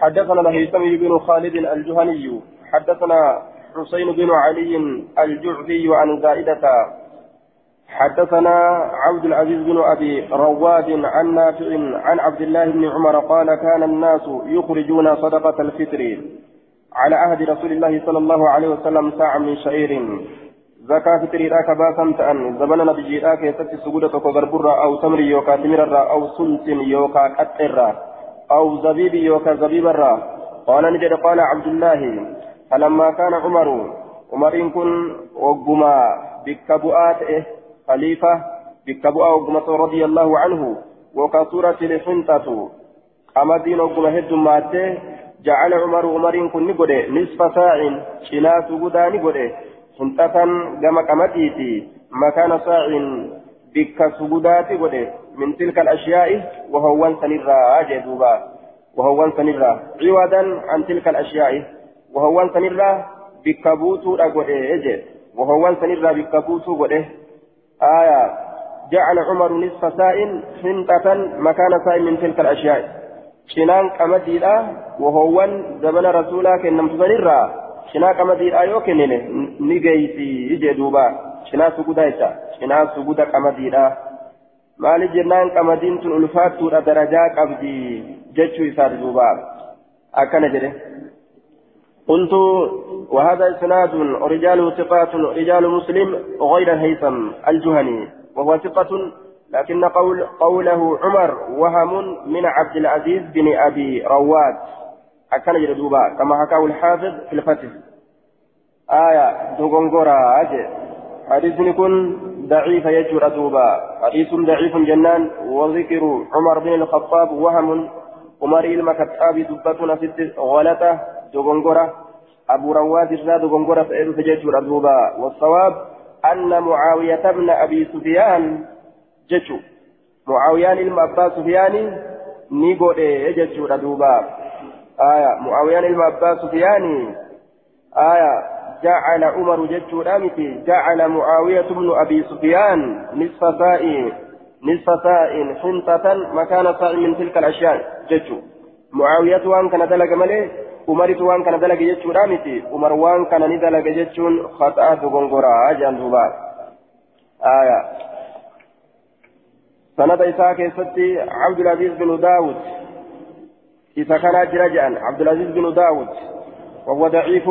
حدثنا الهيثمي بن خالد الجهني حدثنا حسين بن علي الجعفي عن زائدة حدثنا عبد العزيز بن أبي رواد عن نافع عن عبد الله بن عمر قال كان الناس يخرجون صدقة الفطر على عهد رسول الله صلى الله عليه وسلم ساعة من شعير زكاة فطر راك باسم تأن زمن نبي راك يستي سجودة أو تمر يوكا تمر أو سلس يوكا قطر أو زبيب يوكا زبيب قال نجد قال عبد الله فلما كان عمر عمر كن وقما بكبؤات خليفة بكبؤة وقمة رضي الله عنه وكسورة الحنطة أما دين وقمة هد ماته جعل عمر عمر كن نقول نصف ساع شنا سجودا نقول حنطة كما مكان ساع بك سجودات قول من تلك الأشياء وهو سنرى أجدوبا وهو سنرى. عوضا عن تلك الأشياء. وهو سنرى بكبوتو إيه وهو سنرى بكبوتو قول آية. جعل عمر نصف ساء حنطة مكان ساء من تلك الأشياء. شنان قمديلا وهو زمن رسولا كنم تزنرا شنا قمديلا يوكنين نجيسي يجدوبا شنا سجودا شنا سجودا قمديلا maali jennaan qamadiin tun ulfaattuudha darajaa qabdi jechuu isaati duuba. Akkana jedhe. قلت وهذا إسناد رجال ثقات رجال مسلم غير الهيثم الجهني وهو ثقة لكن قول قوله عمر وهم من عبد العزيز بن أبي رواد أكن جردوبا كما حكاه الحافظ في الفتح آية دوغونغورا أجي حديث يكون ضعيف يجر دوبا حديث ضعيف جنان. وذكر عمر بن الخطاب وهم. عمر المكتاب دبتنا ست غلطة دوغونغورا أبو رواد الراد دوغونغورا فإلو تججر دوبا والصواب أن معاوية بن أبي سفيان abbaa sufiyaani ni godhe jechuudha duuba aya mu'aawiyaan ilma abbaa sufiyaani aya جعل عمر جتشو جعل معاوية بن أبي سفيان نصف ساء نصف ساء حنطة مكان ساء من تلك الأشياء جتشو معاوية وان كان دلق umaritu waan kana dalage jechuudha miti umar waan kana ni dalage jechuun khaxaa dogongoraa jedhan duuba aya sanada isaa keessatti cabdulaziz binu daawud isa kanaa jira jedhan cabdulaziz binu daawud وهو ضعيف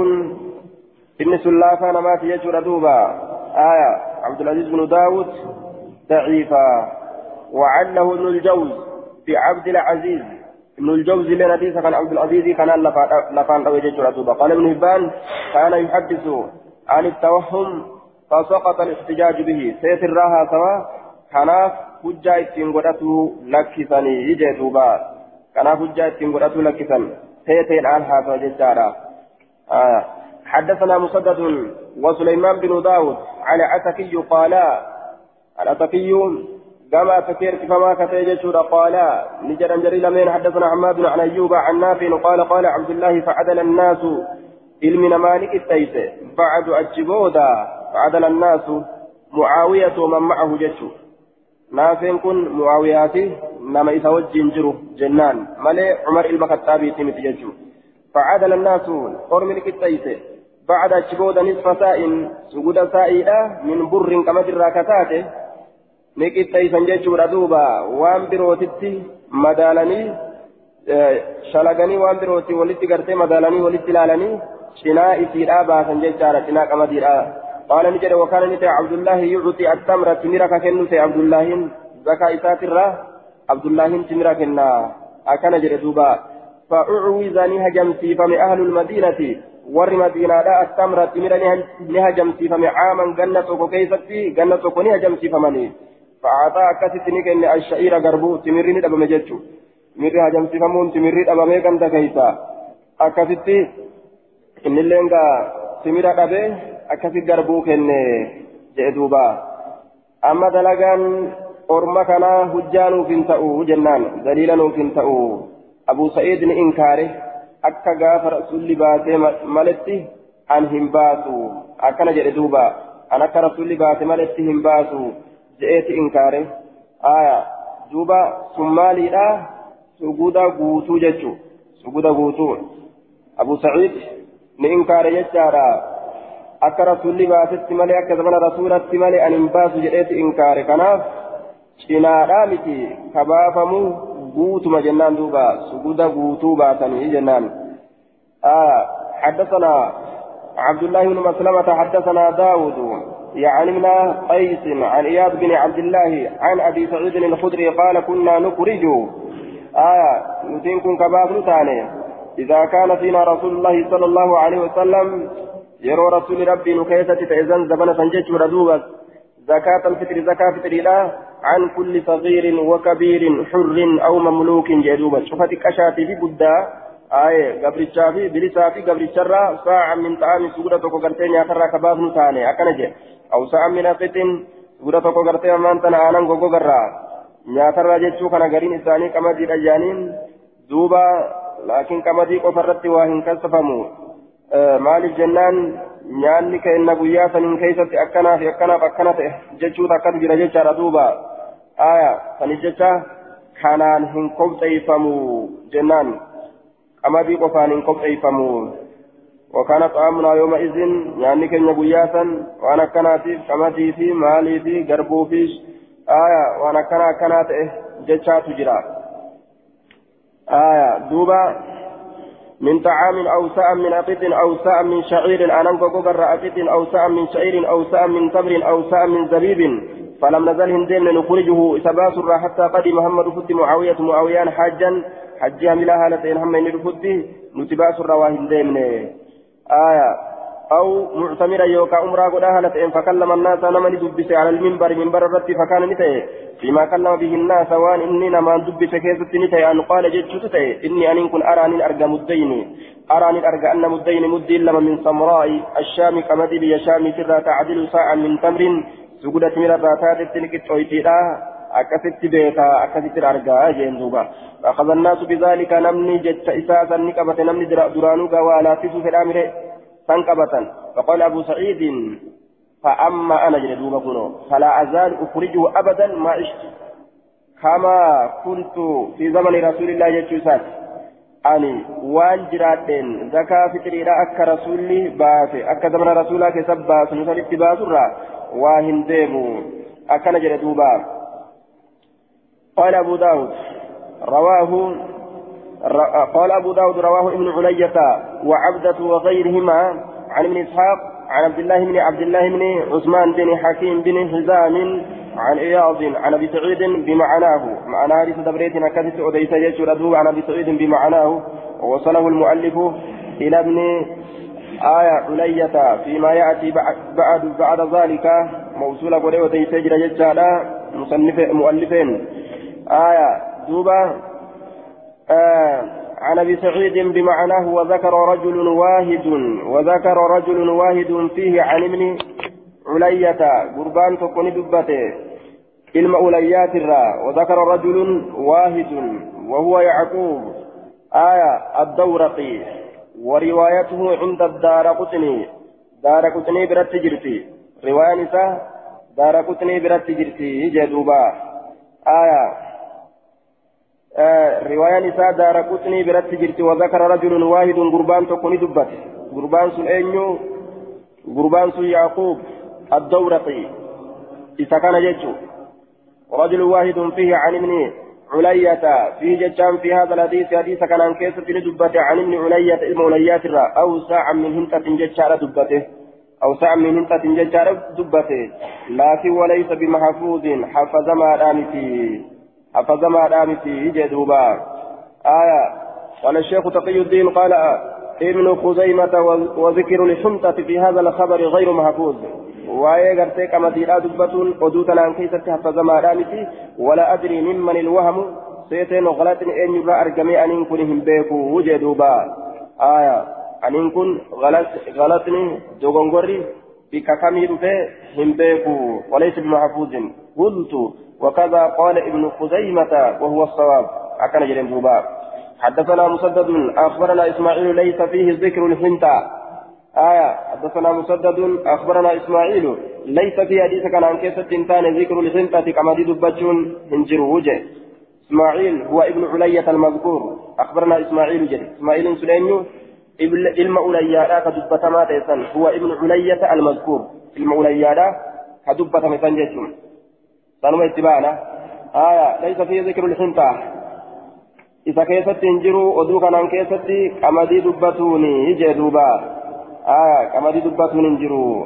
إن سلافة نمات يجر دوبا. آية عبد العزيز بن داود ضعيفا وعله ابن الجوز بعبد العزيز. ابن الجوزي لنا حديث كان عبد العزيز كان لفان روي جيتشورا قال ابن هبان كان يحدث عن التوهم فسقط الاحتجاج به. سيت الراها سوا. كان حجة اتين قدته لكسني يجي دوبا. كان حجة اتين قدته لكسن. سيتين عن هذا جيتشارا آه. حدثنا مسدد وسليمان بن داود على عتكي قالا العتكي كما فكير فما كتيجت قال نجر جري لمن حدثنا حماد عن أيوب عن نافع قال قال عبد الله فعدل الناس علم مالك التيس بعد أجبودا فعدل الناس معاوية ومن معه جتشو نافع كن معاوياتي نما يتوجه جنجرو جنان ملي عمر المخطابي تيمت جتشو فعدل الناس قرملك التيس. بعد اجبودا نصف سائل سجود سائلة من بر كما الراكتات ni qixxeeysan jechuudha duuba waan birootitti madaalanii shalaganii waan birootti walitti gartee madaalanii walitti ilaalanii cinaa isiidhaa baasan jechaadha cinaa qamadiidha قال نجد وكان نجد عبد الله يعطي التمرة تمرة كنوت عبد الله زكاة إساترة عبد الله تمرة كنا أكن دوبا فأعوذني هجمتي فمن أهل المدينة ور مدينة لا التمرة تمرة نهجمتي فمن عاما جنة كيفتي جنة نهجمتي فمني فأعطى أكست نكن الشعير غربو تمرين دبم جتشو تمري هجم سفمون تمري دبم كم تكيسا أكست إن اللينغا تمرا دبه أكست غربو كن جئدوبا أما دلغان أرما كان هجان فين تأو جنان دليلا فين تأو أبو سعيد إنكاره akka gaafa rasulli baatee maletti an hin baasu akkana jedhe duuba an akka rasulli baate maletti hin baasu je'eeti inkaare aya duuba sun maaliidha suguda guutuu jechu سجود قوتو أبو سعيد نإنكار يجارا akka rasuulli baasetti malee akka zamana rasuulatti malee ani hin baasu jedheeti inkaare kanaaf cinaadhaa miti guutuma jennaan duuba suguda guutuu baasanii jennaan. حدثنا عبد الله بن مسلمة حدثنا داود يعني من قيس عن إياد بن عبد الله عن أبي سعيد الخدري قال كنا نخرج آية نتنكم كباب نتاني إذا كان فينا رسول الله صلى الله عليه وسلم يرى رسول ربي نكيسة تأذن زمن سنجج ردوبا زكاة الفطر زكاة فطر لا. عن كل صغير وكبير حر أو مملوك جدوبا شفتك كشاتي في بدا آية قبرتشا في بلسا في قبرتشا ساعة من طعام سورة وقرتين يا كباب نتاني أكنجي أو ساعة من أقت سورة وقرتين من تنا آنان غوغرا nyaatarraa jechuu kana gariin isaanii qamadiidha jaaniin duuba laakiin qamadii qofa irratti waa hin kasafamu maaliif jennaan nyaanni kenna guyyaa saniin keessatti akkanaa fi akkanaaf akkana ta'e jechuutu akkatu jira jechaadha duuba aya sanis jecha kanaan hin qopheeffamu jennaan qamadii qofaan hin qopheeffamu وكان طعامنا يومئذ يعني كن بياسا وأنا كانت قمدي في مالي في قربو في آية وأنا كان كانت جتشات جرا آية دوبا من طعام أو ساء من أقط أو ساء من شعير. أنا غوغر أقط أو ساء من شعير أو ساء من تمر أو ساء من زبيب. فلم نزل هندين نخرجه. سباسر حتى قدم محمد فت معاوية معاويان حاجا. حجها ملا هالتين هم الفت نتباسر وهندين آية. أو معتمرا يوكا عمرا قد أهلت فكلم الناس نمني دبس على المنبر منبر الرد فكان نتئ. فيما كلم به الناس وان إني نما دبس كيست نتئ. أن قال جدت إني أن كن أراني أرجى مدين. أراني أرجى أن مدين مد لما من سمراء الشام كمدي بي شام ترى تعدل ساعة من تمر. سجودة من الراتات التنكت أويتيرا. akkasitti beekaa akkasitti argaa jeen duuba أخذ الناس بذلك نمني جت إساسا نكبت نمني درانو قوى لا تسو في الأمر. تنقبة فقال أبو سعيد فأما أنا جلدوب كنو فلا أزال أخرجه أبدا ما عشت. كما كنت في زمن رسول الله جتشوسات أني وان جراتين زكاة فطريرا أكا رسولي باسي أكا زمن رسولك سباس نسال اتباس الرا واهن ديبو أكا نجل دوبا. قال أبو داود رواه قال أبو داود رواه ابن علية وعبدة وغيرهما عن ابن إسحاق عن عبد الله بن عبد الله بن عثمان بن حكيم بن حزام عن إياض عن أبي سعيد بمعناه. معنى حديث دبريتنا كثيرة أديس يجر عن أبي سعيد بمعناه. ووصله المؤلف إلى ابن آية علية فيما يأتي بعد بعد ذلك. موصولة أديس يجر يجر مصنف مؤلفين. آية دوبا آه عن أبي سعيد بمعناه وذكر رجل واحد وذكر رجل واحد فيه عن ابن علية قربان تكون دبته علم أوليات الرا وذكر رجل واحد وهو يعقوب آية الدورقي وروايته عند الدار قطني دار قطني برت جرتي رواية دار قطني برت جرتي جدوبا آية رواية نساء دار قطني برت جرت وذكر رجل واحد قربان تكوني دبت. قربان سن أينيو قربان سن يعقوب الدورقي. إذا كان جيتشو. رجل واحد فيه عن ابن علية. في جتان في هذا الحديث حديث كان عن كيسة دبت عن ابن علية ابن عليات أو ساعة من هنتة جتشار دبته. أو ساعة من هنتة جتشار دبته. لكن وليس بمحفوظ حفظ ما رامته حفظ ما دامتي جدوبا آية قال الشيخ تقي الدين قال ابن خزيمة وذكر الحمطة في هذا الخبر غير محفوظ waa'ee gartee qamadiidhaa dubbatuun oduu tanaan keessatti haffazamaa miti wala adrii mimman ilwahamu seeteen galaxni eenyurraa argamee aniin kun hin beeku jee duuba aya aniin kun galaxni dogongorri bikka kamii dhufe hin beeku walaysa bimaxfuuzin qultu وكذا قال ابن خزيمة وهو الصواب. أكن جرين دوبا. حدثنا مسدد. أخبرنا إسماعيل ليس فيه ذكر الحنطة آية. حدثنا مسدد. أخبرنا إسماعيل ليس في حديث كان عن كيسة تنتان ذكر الحنطة كما دي دبتشون هنجر وجه. إسماعيل هو ابن علية المذكور. أخبرنا إسماعيل جل إسماعيل سليم علم أولياء كدبتما تيسن. هو ابن علية المذكور. علم أولياء كدبتما تنجتم سنما اتباعنا. آية ليس فيه ذكر الحنطة إذا كيست انجروا ودوكا عن كيست كمدي دبتوني جدوبا آية كمدي دبتوني انجروا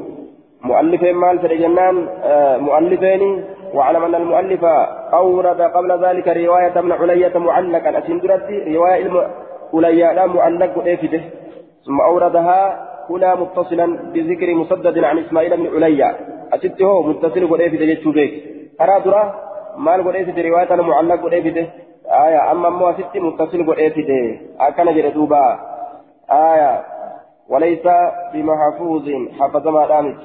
مؤلفين مال في الجنان آه مؤلفين واعلم أن المؤلف أورد قبل ذلك رواية ابن علية معلقا. أسندرت رواية علم عليا معلق إفده ثم أوردها هنا متصلا بذكر مسدد عن إسماعيل بن عليا. أسده متصل قد إفده يتشوبيك أرى ترى مال قد إفده رواية معلق قد إفده آية أما مو ست متصل قد إفده أكن جردوبا آية وليس بمحفوظ حفظ ما دامت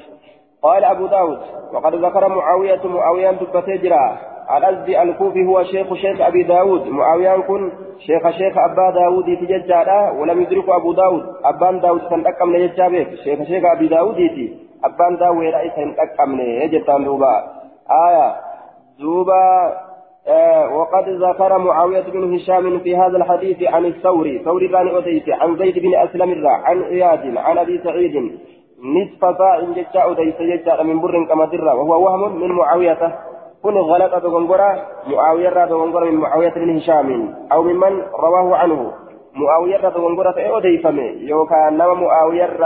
قال أبو داود وقد ذكر معاوية معاوية تبتجرا الأزدي الكوفي هو شيخ شيخ أبي داود معاوية كن شيخ شيخ أبا داود تججارا ولم يدرك أبو داود أبان داود سنتقم ليجابك شيخ شيخ أبي داود أبان داود رئيس سنتقم ليجتان دوبا آية دوبا آه وقد ذكر معاوية بن هشام في هذا الحديث عن الثوري ثوري بن أتيت عن زيد بن أسلم عن إياد عن أبي سعيد نصف ساع جتاء ديس جتاء من بر كما درا وهو وهم من معاوية. كن غلط بغنغرة معاوية بغنغرة من معاوية بن هشام أو ممن رواه عنه. معاوية بغنغرة أوديفمي يوكا نما معاوية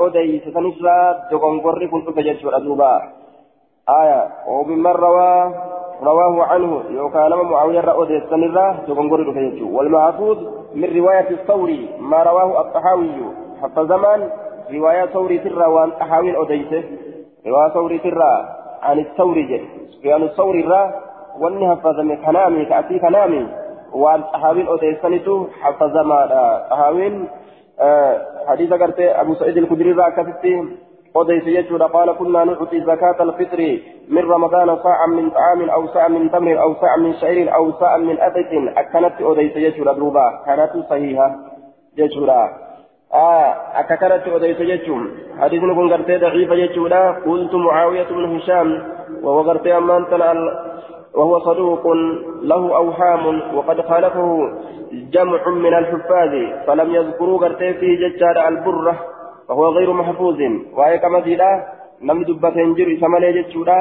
أوديس سنسرا بغنغرة كنت تجد أدوبا. آية. وممن رواه رواه عنه يوكا نما معاوية أوديس سنسرا بغنغرة تجد والمحفوظ من رواية الثوري ما رواه الطحاوي. حتى زمان رواية ثوري ترى وان أحاول أديته رواية ثوري ترى عن الثوري جد سفيان الثوري را واني حفظ من كلامي كأتي كلامي وان أحاول أديسنته حفظ ما أحاول آه حديث قرت أبو سعيد الخدري را كفتي أديس يجود قال كنا نعطي زكاة الفطر من رمضان صاعا من طعام أو صاعا من تمر أو صاعا من شعير أو صاعا من أبت أكنت أديس يجود دوبا كانت صحيحة. يجود. akka kanatti odeyse jechuun hadiisni kun gartee daciifa jechuudha qultu mucaawiyatu bnu hishaam وهو غرتي أمان وهو صدوق له أوهام وقد خالفه جمع من الحفاظ فلم يذكروا غرتي في ججار البرة. وهو غير محفوظ. وهي كما زيدا نم دبة انجر سمالي ججورا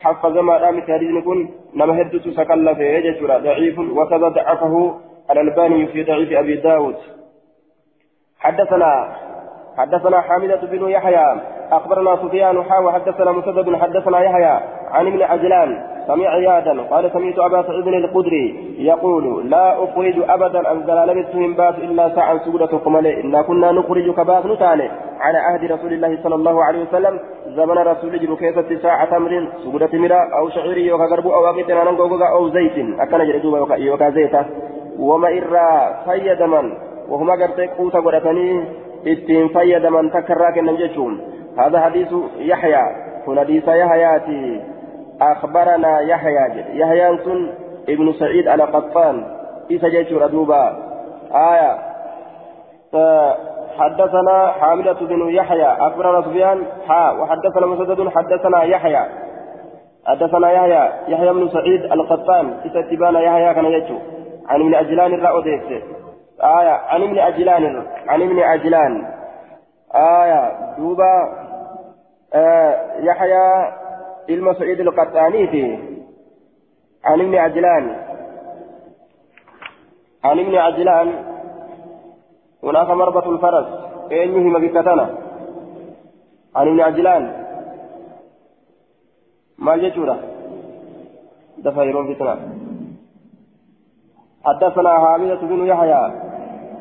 حفظ ما دام تاريخ كن نم هدت سكلف ججورا ضعيف وكذا ضعفه الألباني في ضعيف أبي داود. حدثنا حدثنا حامدة بن يحيى أخبرنا سفيان حا وحدثنا مسدد حدثنا يحيى عن ابن عجلان سمع عيادا قال سمعت أبا سعيد الخدري يقول لا أخرج أبدا أن زلالة من باس إلا ساعة سودة قملي إنا كنا نخرج كباس نتاني على عهد رسول الله صلى الله عليه وسلم زمن رسول الله كيسة ساعة تمر سودة مرا أو شعير يوكا أو أغتنا أو زيت أكن جردوبا يوكا زيتا. وما إرى من وهما قرتي قوتا قرتني اتين فيد من تكراك النجشون هذا حديث يحيى هنا حديث يحيى أخبرنا يحيى يحيى سن ابن سعيد على قطان إيسا جيشور أدوبا آية حدثنا حاملة بن يحيى أخبرنا سفيان حا وحدثنا مسدد حدثنا يحيى حدثنا يحيى يحيى بن سعيد القطان إذا تبان يحيى كان يجو عن ابن أجلان الرأوديس آية عن ابن عجلان. عن ابن عجلان. آية دوبا آه يحيى علم سعيد القطاني عن ابن عجلان. عن ابن عجلان. هناك مربط الفرس. أين بكتنا عن ابن عجلان. ما جتورا دفايرون فتنة. حدثنا حامية بن يحيى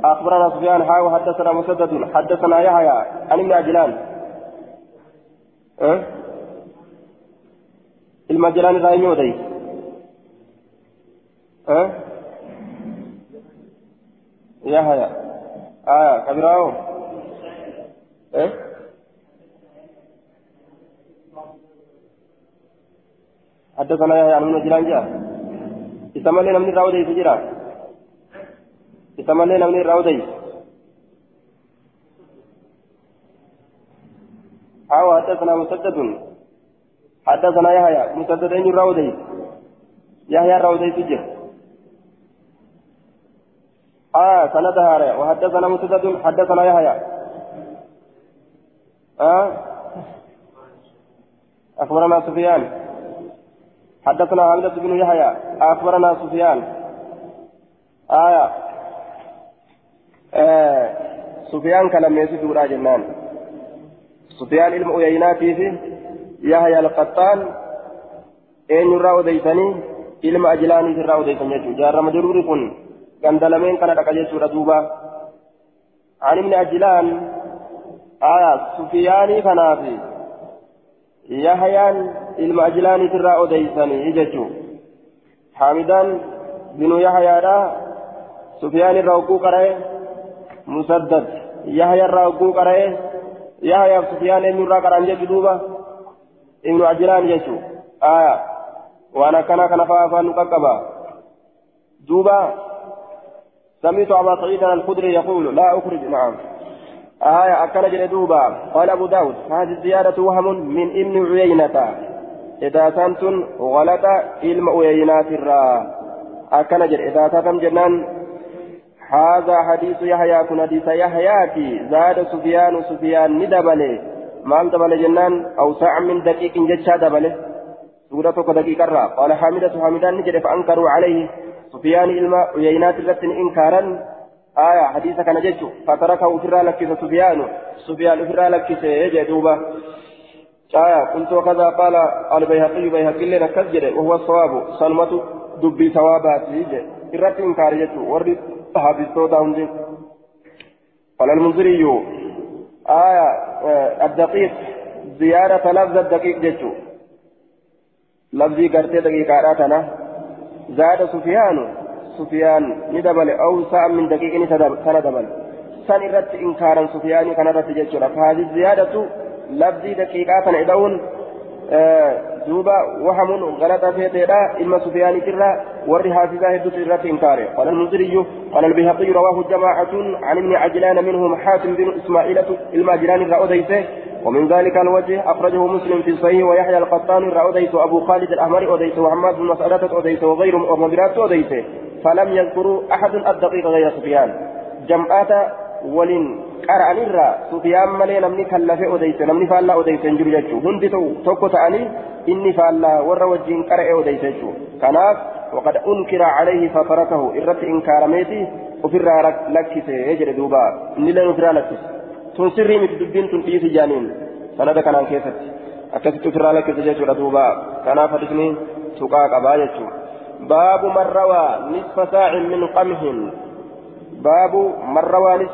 أخبرنا سفيان حاوى حدثنا مسدد حدثنا يحيى عن ابن عجلان أه؟ المجلان رايمي ودي أه؟ يحيى آه كبيراو أه؟ حدثنا يحيى عن ابن عجلان جاء إسمى لنا من راودي سجرا isa malee namni irraa odeyse أو حدثنا مسدد حدثنا يحيى مسدد أين الراودي يحيى الراودي تجر آه سندها وحدثنا مسدد حدثنا يحيى آه أخبرنا سفيان حدثنا عبدة بن يحيى أخبرنا سفيان. آية. آه سفيان كلام يسيد ولا جنان. سفيان علم أييناتي في يحيى القطان. أين يرى وديتني علم أجلاني في الرأى وديتني جار مجرور كن قندلمين كان ركجت دوبا عن ابن أجلان. آية. سفياني فنافي. يحيى ilma ajlaaniit irraa odeysanii jechuu haamidaan binu yahyaadha sufiyaan irraa hogguu qara'e musaddad yahya irraa hogguu qara'e yahyaaf sufiyaan eenyu irraa qara'an jechu duuba ibnu ajlaan jechuu aya waan akkanaa kana faa afaan nu qaqqaba duuba سمعت أبا سعيد الخدري يقول لا أخرج نعم آية أكل جلدوبا قال أبو داود هذه الزيادة وهم من ابن عيينة إذا سنتن غلط علم أيينات الرا أكن جر إذا تتم جنان هذا حديث يحيى كن حديث يحياتي زاد سفيان سفيان ندبله مال دبل جنان أوسع من دقيق جتشا دبله سورة دقيق الرا قال حامدة حامدان نجد فأنكروا عليه سفيان علم أيينات الرتن إنكارا آية حديث كان جتشو فتركه فرا لكس سفيان سفيان فرا لكس يجدوبه آية قلت وكذا قال البيهقي بيهقي لنا كذجر وهو الصواب. صلمة دبي ثوابات إرات إنكار يجو ورد حافظتو هندي قال المنذري آية الدقيق. زيارة لفظ الدقيق جتو لفظي قرتي دقيقة زاد سفيان. سفيان ندبل. أو ساعة من دقيقة سندبل سن إرات إنكارا سفيان كان رت جتو فهذه الزيادة لفظي دقيقة تنعدون دوبا وهم غلط فيتيرا إلما سفيان ترى ور حافظة هدوت الرات إنكاره قال المنذري قال البيهقي رواه جماعة عن ابن عجلان منهم حاتم بن إسماعيل الماجران الرأوديسه ومن ذلك الوجه أخرجه مسلم في صحيح ويحيى القطان الرأوديس أبو خالد الأحمر أوديس وحماد بن مسعدة أوديس وغيرهم ومبرات أوديس فلم يذكروا أحد الدقيق غير سفيان جمعات ولن qara'anirraa sufiyaan malee namni kallafe odeyse namni faallaa odeyse hin jiru jechuu. Hundi tokko ta'anii inni faallaa warra wajjiin qara'e odeyse jechuu. Kanaaf وقد أنكر عليه فتركه إرت إنكار ميتي وفر لكس يجد دوبا إني لا نفر لكس تنسري متدبين تنقيس جانين سند كان كيست أكست تفر لكس جيش دوبا كان فتسني سقاق أباية باب من روى نصف ساع من قمح باب من روى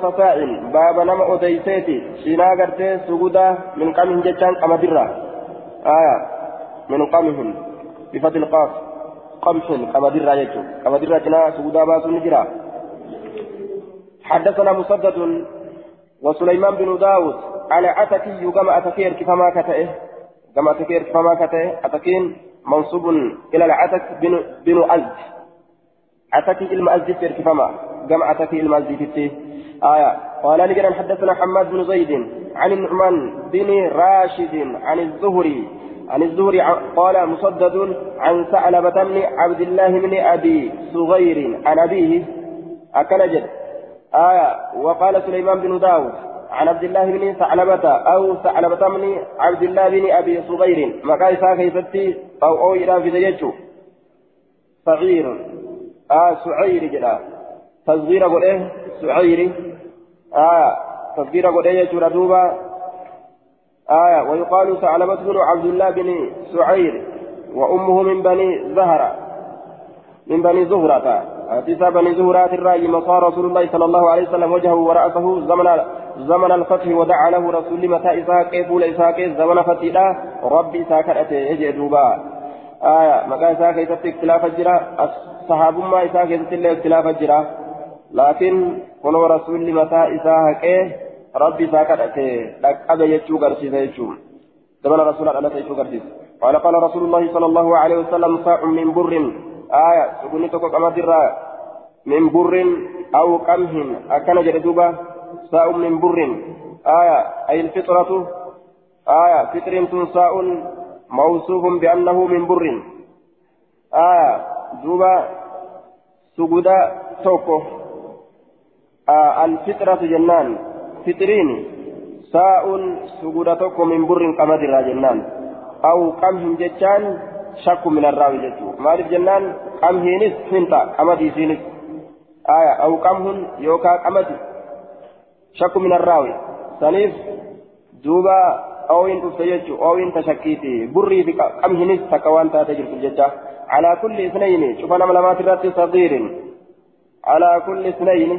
باب نما أديسيتي. شينا غرتي سجودا من قمه جتان قمدرة آية. من قمه. بفتح القاف. قمح قمدرة يجو قمدرة جنا سجودا باسو نجرا. حدثنا مسدد وسليمان بن داود. على أتكي كما أتكير كفما كتئه. كما أتكير كفما كتئه. أتكين منصوب إلى العتك بن بن أزد أتكي المأزد كفما. جمعة في المسجد آية. قال لي حدثنا حماد بن زيد عن النعمان بن راشد عن الزهري. عن الزهري قال مسدد عن ثعلبة بن عبد الله بن أبي صغير عن أبيه. أكنجد آية. وقال سليمان بن داود عن عبد الله بن ثعلبة أو ثعلبة بن عبد الله بن أبي صغير. مكايسا كيفتي أو أو إلى في صغير. آه سعير جدا. تصغير إيه سعيري آية تصغير إيه جرى دوبا آية ويقال ثعلبة بن عبد الله بن سعير وأمه من بني زهرة من بني زهرة أتيسا بني زهرة الرأي مصار رسول الله صلى الله عليه وسلم وجهه ورأسه زمن زمن الفتح ودعا له رسول متى إساق بول إساق زمن فتح ربي إساق أتي يجي دوبا آية مكان إساق يتفق اختلاف الجرى الصحاب ما إساق يتفق اختلاف الجرى لكن كنو رسول متى إساء كيه ربي ساكت أبا يجو قرسيس يجو زمن رسول الله يجو قرسيس قال قال رسول الله صلى الله عليه وسلم صاع من بر آية سكوني تكو كما درا من بر أو قمه أكن جردوبة صاع من بر آية أي الفطرة آية فطر صاع موصوف بأنه من بر آية دوبة سجود توكو الفطرة جنان. فطرين. ساء سجودتك من بر قمد جنان. أو قمه جتان شك من الراوي جتو. مالف جنان؟ قمه نس فنتا قمدي سينس. آية. أو قمه يوكا قمدي شك من الراوي. سنيف دوبا أوين تفتيجو أوين تشكيتي. بري في قمه نس تكوان تاتجر في الججة على كل اثنين. شوف ملامات الرات صغير. على كل اثنين.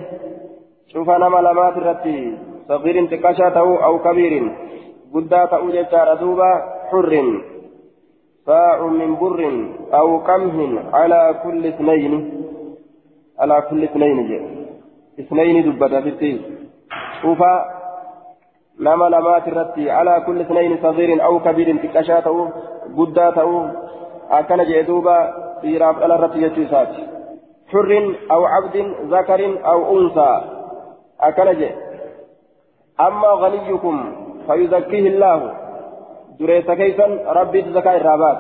شوف أنا ملامات الرات صغير تكاشا أو كبير. قدا تأو ججار دوبا حر. صاع من بر أو قمه على كل اثنين. على كل اثنين جي. اثنين دبتا في شوف نما لمات الرتي على كل اثنين صغير أو كبير تكاشا تأو قدا تأو أكن جدوبا في راب على الرتي حر أو عبد ذكر أو أنثى. جي أما غنيكم فيزكيه الله. دريس كيسا ربي زكاة الرابات.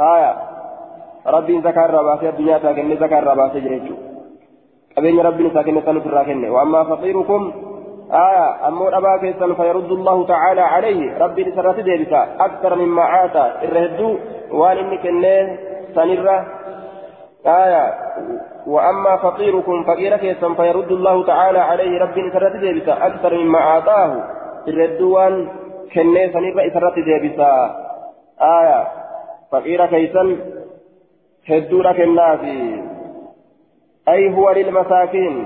آية. ربي زكاة الرابات. الدنيا تاكن زكاة الرابات جريجو. قبين ربي ساكن سنة الراكن وأما فقيركم آية. أمو أبا كيسا فيرد الله تعالى عليه. ربي لسرات ديبسا أكثر مما عاتا. الرهدو وان إنك سنرة. آية وأما فقيركم فقير كيسا فيرد الله تعالى عليه ربي لسرات ديبسا أكثر مما أعطاه الرهدو وان kennee sanirra isarratti deebisaa aya faqiira keeysan hedduudha kennaafi ay huwa lilmasaakiin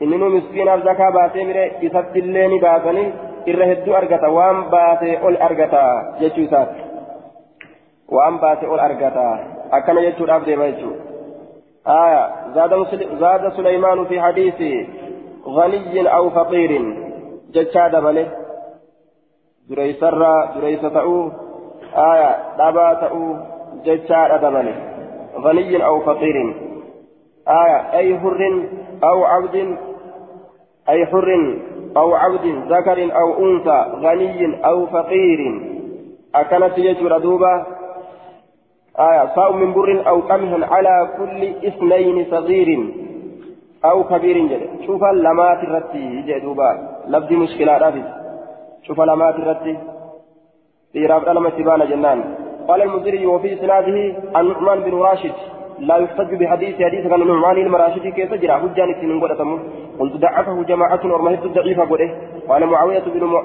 inni nu miskiinaaf zakaa baasee mire isatti illee ni baasanii irra hedduu argata waan baasee ol argata jechuu isaati waan baasee ol argata akkana jechuudhaaf deema jechuu آية. زاد زاد سليمان في حديث غني أو فقير. جتشاد ملك dureeysarraa dureeysa ta'uu aya dhabaa ta'uu jechaadha dabale غني أو فقير. آية. أي حر أو عبد أي حر أو عبد ذكر أو أنثى غني أو فقير. أكنت يجر دوبا. آية صاء من بر أو قمح على كل اثنين صغير أو كبير جد. شوف اللمات الرتي جدوبا لفظ مشكلة رافز شوف لمات الرتي. إيراب لما تبان جنان. قال المديري وفي إسناده النعمان بن راشد. لا يحتج بحديث حديث كان النعمان المراشدي كيف جرى. حجان سنين قد قلت ضعفه جماعة ورمهد الضعيف قده. قال معاوية بن م...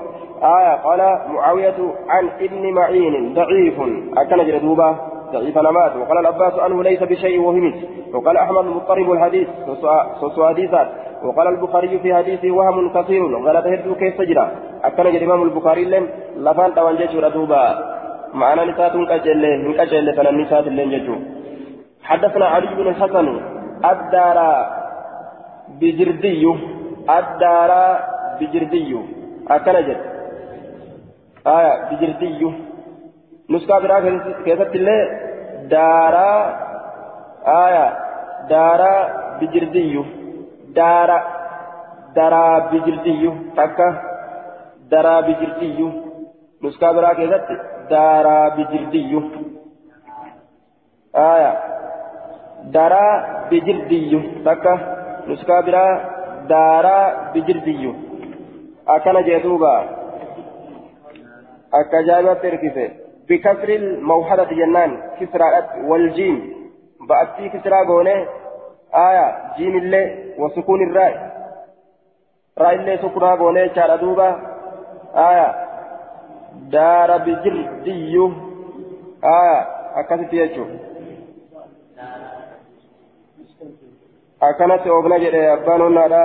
آية قال معاوية عن ابن معين ضعيف. أكن جردوبة ضعيف نمات وقال العباس عنه ليس بشيء وهمت وقال أحمد مضطرب الحديث سوسو حديثات. وقال البخاري في حديثه وهم كثير. غلط هدو كيف تجرى أكن جد إمام البخاري لن لفان توانجيش ردوبا معنا نسات كجل من كجل فلن نسات لن ججو. حدثنا علي بن الحسن الدار بجردي الدار بجردي. أكن جد. آية بجردي. نسكا برا كيست الله دارا آية دارا بجردي دارا دارا بجردي تكا دارا بجردي نسكا برا كيست دارا بجردي آية دارا بجردي تكا نسكا برا دارا بجردي أكن جدوبا أكجابة تركفه بكسر الموحدة جنان كسرى والجيم بأتي كسرى قونة آية جيم الله وسكون الراء راء الله سكرى قونة شار دوبا آية دار بجردي. آية أكست يجو أكنت أبنى جري أبانو نارا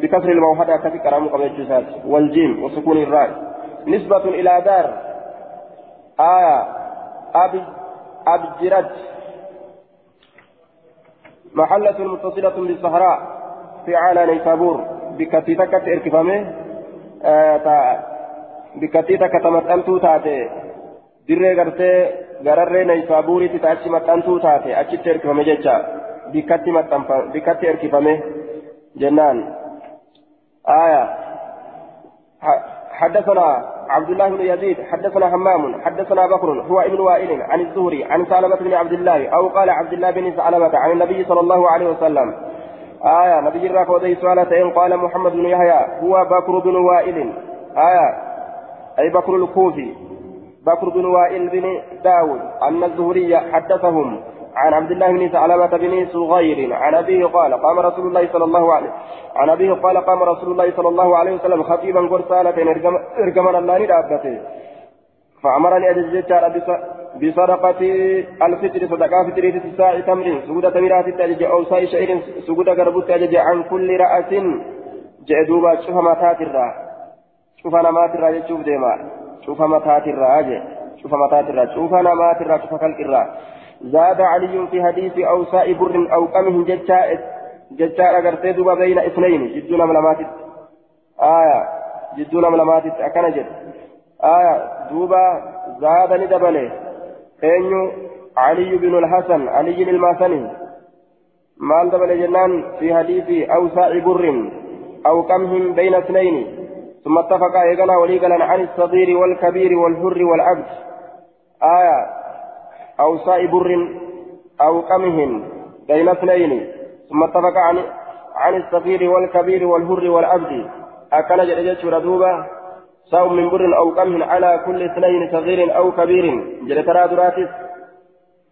بكسر الموحدة كفي كرام قبل والجيم وسكون الراء نسبة إلى دار آية أب أبجرت محلة متصلة بالصحراء في عالى نيسابور بكتيتك إركفامه آه بكتيتك تمتنتو تاتي dirree gartee gararree naysaabuuritti achi maxxantuu taate achitti erkifame jecha bikkatti bikkatti erkifame jennaan aya حدثنا عبد الله بن يزيد حدثنا همام حدثنا بكر هو ابن وائل عن الزهري عن سالمة بن عبد الله أو قال عبد الله بن سلمة عن النبي صلى الله عليه وسلم. آية نبي الراك ودي سؤالتين قال محمد بن يحيى هو بكر بن وائل. آية أي بكر الكوفي بكر بن وائل بن داود أن الزهري حدثهم. عن عبد الله بن ثعلبة بن صغير عن أبيه قال قام رسول الله صلى الله عليه عن أبيه قال قام رسول الله صلى الله عليه وسلم خطيبا قرصالة إرجمنا الله ندابته فأمرني أجل بصدقة الفطر صدقة فطرية في ساعة تمر سجود تمرات التأجج أو ساي شعير سجود قربت التأجج عن كل رأس جئدوبا شوف متات الرا شوف نمات الرا شوف ديما شوف متات الرا شوف متات الرا شوف نمات الرا شوف خلق زاد علي في حديث أو ساء بر أو قمه ججاء ججاء أغرتي دوبا بين اثنين جدون ملمات آية جدون ملمات أكنجد آية دوبا زاد ندبله أنيو علي بن الحسن علي الماسني. مال دبل جنان في حديث أو ساء بر أو كمهم بين اثنين. ثم اتفق إيقنا وليقنا عن الصغير والكبير والحر والعبد. آية أو ساء بر أو كمهم بين اثنين ثم اتفق عن عن الصغير والكبير والحر والعبد. أكن جرجت ردوبة ساء من بر أو كمه على كل اثنين صغير أو كبير. جل ترى دراتس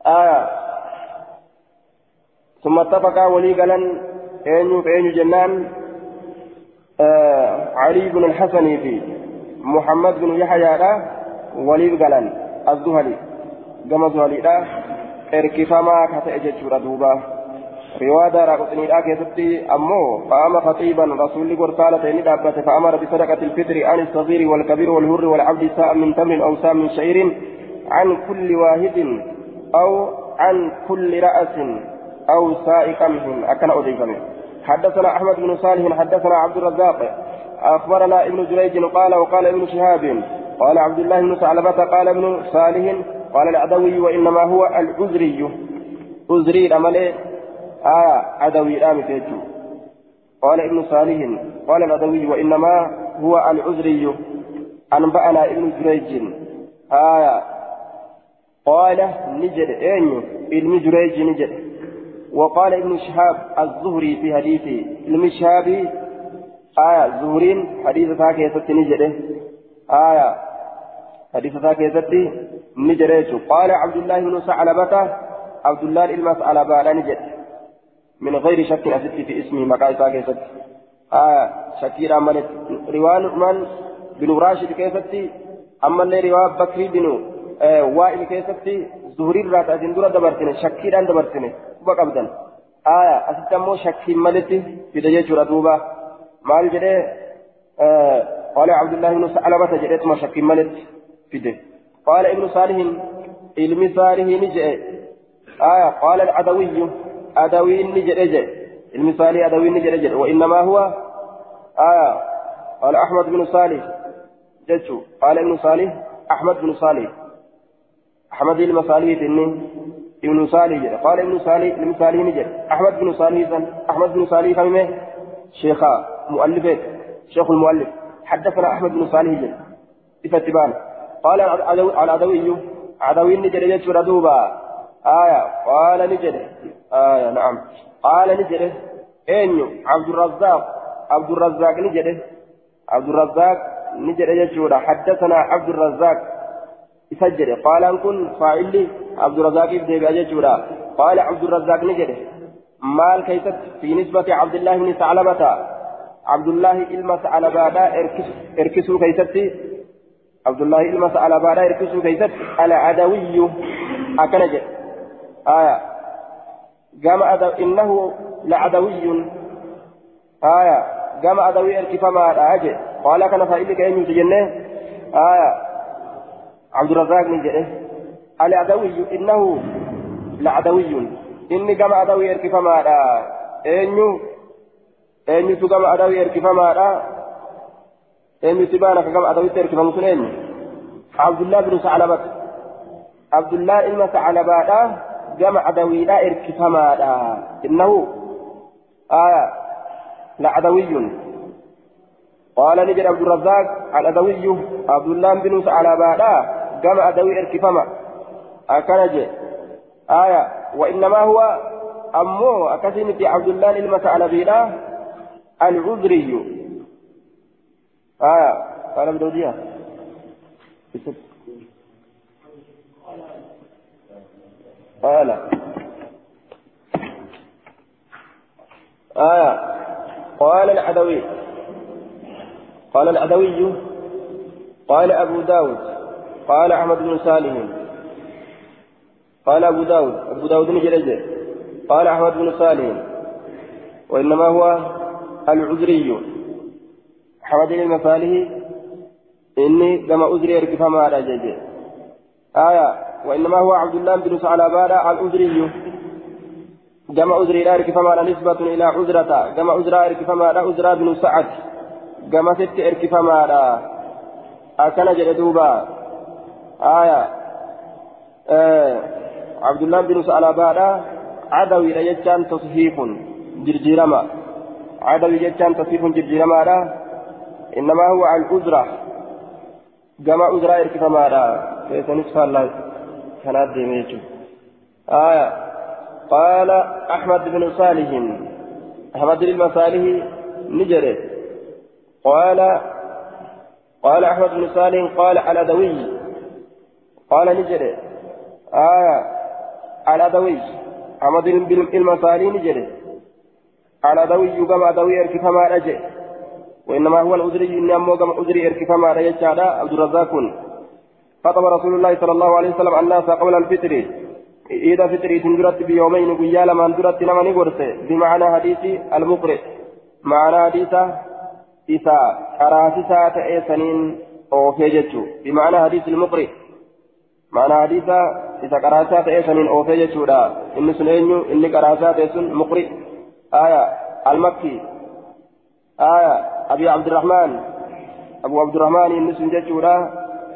آية. ثم اتفقا ولي قالن أين فأين جنان. آه علي بن الحسن في محمد بن يحيى ولي قالن الزهري كما زهري اركفما كتأجج دوبا رواية راقصني لا كيستي أمو فأما خطيبا رسول قرصالة ندابة فأمر بصدقة الفطر عن الصغير والكبير والهر والعبد ساء من تمر أو ساء من شعير عن كل واحد أو عن كل رأس أو ساء قمح أكن أضيفه حدثنا أحمد بن صالح حدثنا عبد الرزاق أخبرنا ابن جريج قال وقال ابن شهاب قال عبد الله بن ثعلبة قال ابن صالح قال العدوي وإنما هو العذري. عذري الأمل آية عدوي تيجو قال ابن صالح. قال العدوي وإنما هو العذري. أنبأنا ابن جريج. آية قال نجد أين ابن جريج نجد. وقال ابن شهاب الزهري في حديثه ابن شهاب. آية زهرين حديث ذاك يسد نجده آية حديث ذاك يسد نجده قال عبد الله بن ثعلبة عبد الله المسألة بعد نجد. من غير شك أسدت في اسمه مقايسا كيست آه شكيرا ملت روان عثمان بن راشد كيستي أما اللي رواه بكري بن آه وائل كيستي زهري الرات أجن دورة دبرتني شكيرا دبرتني. أبدا. آه أسدت أمو شكي ملت في دجاج ردوبة مال جدي آه قال عبد الله بن سعلبة جديت ما شكي ملت في ده قال ابن صالح علم صالح نجئ. آه قال العدوي أدوين نجد المثالي أدوين نجد وإنما هو آه قال أحمد بن صالح. جدت قال ابن صالح أحمد بن صالح. أحمد المصالح إني ابن صالح قال ابن صالح المثالي نجد أحمد بن صالح أحمد بن صالح فهمه؟ شيخ مؤلف شيخ المؤلف. حدثنا أحمد بن صالح جد بفتبان قال العدوي عدوي نجد جدت ردوبا آية. قال نجد آية نعم. قال نجد أين عبد الرزاق. عبد الرزاق نجد عبد الرزاق نجد يجورا حدثنا عبد الرزاق. يسجل قال أن كن فاعلي عبد الرزاق يبدأ يجورا قال عبد الرزاق نجد مال كيست في نسبة عبد الله بن ثعلبة. عبد الله إلما ثعلبة. اركسوا كيست عبد الله إلما ثعلبة اركسوا كيست العدوي. أكنجد آية. قام أدو إنه لعدوي. آية. قام أدوي الكفما أجي قال كان فائل كأن يتجنه آية. عبد الرزاق من جده. العدوي. إنه لعدوي. إني قام أدوي الكفما أنيو. أنيو قام أدوي الكفما أنيو تبانك قام أدوي الكفما سنين عبد الله بن ثعلبة عبد الله إلما ثعلبة جمع عدويلا إركفما إنه آية لعدوي قال نجد عبد الرزاق العدوي عبد الله بن بالا جمع عدوي إركفما أكنج آية وإنما هو أمو أكثر عبد الله المثعلبي العذري آه قال بدودية قال. آه قال العدوي. قال العدوي. قال أبو داود. قال أحمد بن صالح. قال أبو داود. أبو داود نجرجه قال أحمد بن صالح. وإنما هو العذري. حمد بن صالح إني كما أذري إركفا ما رججه آية وإنما هو عبد الله بن ثعلبان العذري جمع عذري لا إركفا ما نسبة إلى عذرة جمع عذرا إركفا ما عذرا بن سعد. جمع ست إركفا ما أكن جلدوبا آية آه عبد الله بن ثعلبان عدوي ليجان تصحيف جرجيرما. عدوي ليجان تصحيف جرجيرما إنما هو العذرة. جمع عذرا إركفا ما كيف نصف الله؟ كانت ديميتو آية. قال أحمد بن صالح. أحمد بن صالح نجري. قال قال أحمد بن صالح قال على دوي قال نجري. آية. على دوي أحمد بن صالح نجري. على دوي كما دوي اركفما رجع وإنما هو الأذري إني أمو كما أذري اركفما رجع عبد الرزاق. خطب رسول الله صلى الله عليه وسلم الناس قبل الفطر. إذا فطري تندرت بيومين قيا لما اندرت لما نقرت بمعنى حديث المقرئ. معنى حديث إسا قراسسا تأسنين أو فيجتشو بمعنى حديث المقرئ. معنى حديث إسا قراسسا تأسنين أو فيجتشو لا إن سنينيو إن قراسسا تأسن مقرئ. آية المكي. آية أبي عبد الرحمن. أبو عبد الرحمن إن سنجتشو لا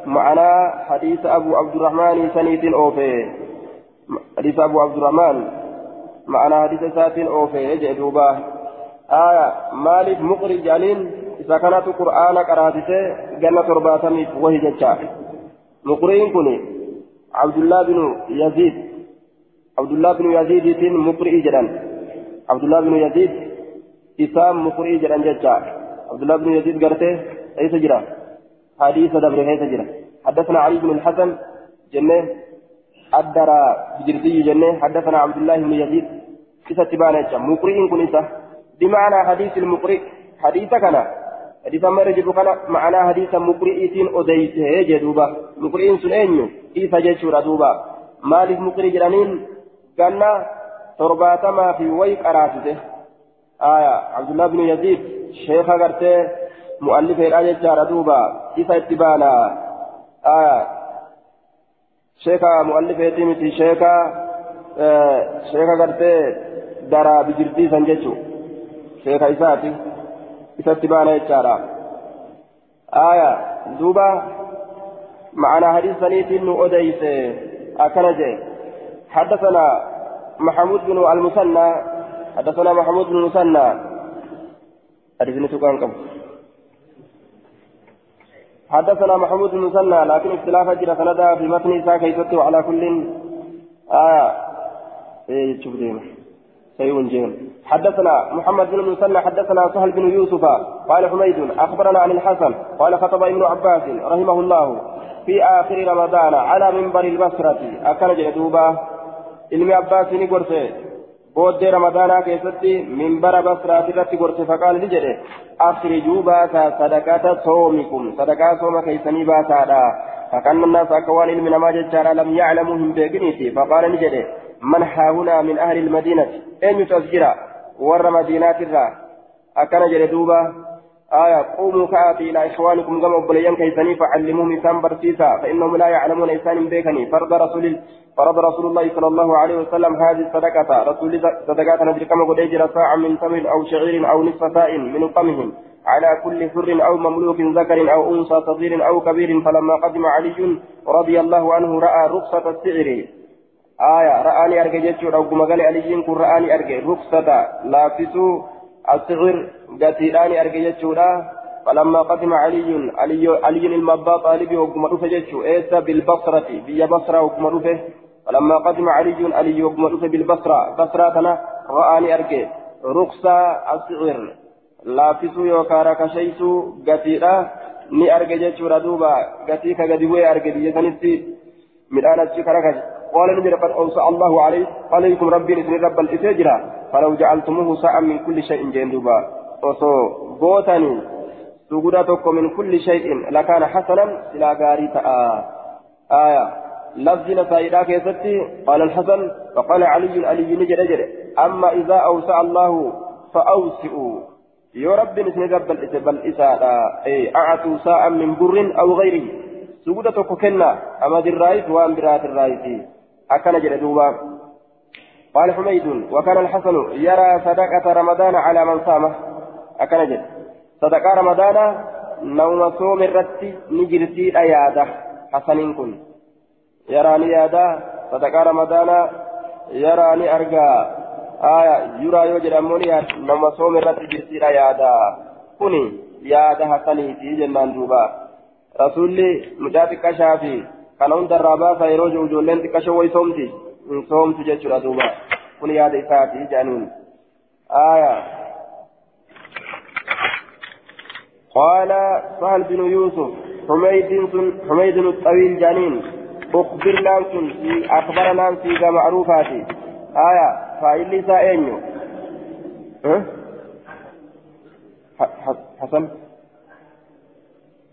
معنى حديث أبو عبد الرحمن سنيت أوفي. حديث أبو عبد الرحمن. معنى حديث سات أوفي. يجئ دوبا. آية مالك مقري جانين إذا كانت قرآن قراتته جنة ترباتمي وهي جتشا. مقرئين كوني. عبد الله بن يزيد. عبد الله بن يزيد مقرئ جدًا. عبد الله بن يزيد إسام مقرئ جدًا جتشا عبد الله بن يزيد قرته أي سجرة حديث دبر هي سجرة حدثنا علي بن الحسن جنة أدرى بجردي جنة حدثنا عبد الله بن يزيد كيف تبان مقرئ كنيسة بمعنى حديث المقرئ حديث كان حديث ما رجل كان معنى حديث مقرئتين أديته جدوبا مقرئ سنين كيف جدشورا دوبا مالك مقرئ جرانين كان ترباتما في ويك أراتته آية عبد الله بن يزيد شيخ قرته مؤلف الآية جار دوبا كيف اتبانا. آية شيخ مؤلف يتيمتي شيخ آه شيخ قرته درا بجردي سنجتشو شيخ إساتي إساتي بانا يجارا آية دوبا معنا حديث سنيت إنه أديس أكنجي. حدثنا محمود بن المثنى حدثنا محمود بن المثنى. حديث نتوكان كم حدثنا محمود بن المثنى لكن اختلاف جرى سندا في متن إساء كيسته على كل. آية إيه شوف ديما سيون جيم حدثنا محمد بن المثنى حدثنا سهل بن يوسف قال حميد أخبرنا عن الحسن قال خطب ابن عباس رحمه الله في آخر رمضان على منبر البصرة. اكل جدوبا علم عباس نقرسه بود رمضان كيستي منبر بصرة التي قرسه فقال لجده اخرجوا باسا صدقة صومكم صدقة صوم كيسني باسا فكان الناس اكوان علم نما ججارا لم يعلموا هم فقال لجده من هاهنا من أهل المدينة أين تسجرا ور مدينات الرا أكن جلدوبا آية قوموا كآتي إلى إخوانكم كما أبليان كيساني فعلموهم إسان برسيسا فإنهم لا يعلمون إسان بيكني. فرض رسول فرض رسول الله صلى الله عليه وسلم هذه الصدقة. رسول صدقات ندري كما قد يجرى ساعة من تمر أو شعير أو نصف ساء من قمهم على كل حر أو مملوك ذكر أو أنثى صغير أو كبير فلما قدم علي رضي الله عنه رأى رخصة السعر. آية رآني أرجع جتشور أو كما قال علي كن رآني أرجع. رخصة لافسو الصغر قتيلاني أرجع جتشورا فلما قدم علي علي علي المبا طالب وكما رفع جتشو إيسا بالبصرة بيا بصرة وكما رفع فلما قدم علي علي يقوم بالبصرة بصرة تنا رآني أركي رخصة الصغير laaffisuu yookaan rakasheessuu gatiidha ni arge jechuudha duuba. Gatii ka gadi bu'ee arge biyya sanitti midhaan achi karakashe قال نجد قد أوصى الله عليه عليكم ربي إذن رب الإسجرة. فلو جعلتموه ساعة من كل شيء جندوبا وصو بوتني سجودتكم من كل شيء. لكان حسنا إلى غاري آية. لفظنا سيدا كيستي. قال الحسن وقال علي علي نجد أجر أما إذا أوصى الله فأوسئوا يا رب نسن رب بل إساءة أعطوا ساعة من بر أو غيره. سجودتك كنا. أما ذي الرئيس وأم برات الرئيس. أكن جلدوبا قال حميد وكان الحسن يرى صدقة رمضان على من صامه أكن جل. صدقة رمضان نوم صوم الرتي نجرتي أياده. حسن كن. يراني ياده. صدقة رمضان يراني أرجى آية يرى يوجد أموني نوم صوم الرتي جرتي أياده. كوني yaada hasaniiti jennaan duuba rasuulli mucaa xiqqashaa fi kana hundarraa baasa yeroo jiru ijoolleen xiqqasho way soomti hin soomtu jechuudha duuba kun yaada isaati jedhaniin aya قال سهل بن يوسف حميد حميد الطويل جانين أخبرنا في أخبرنا في معروفات آية فإلي سائنيو أه؟ حسن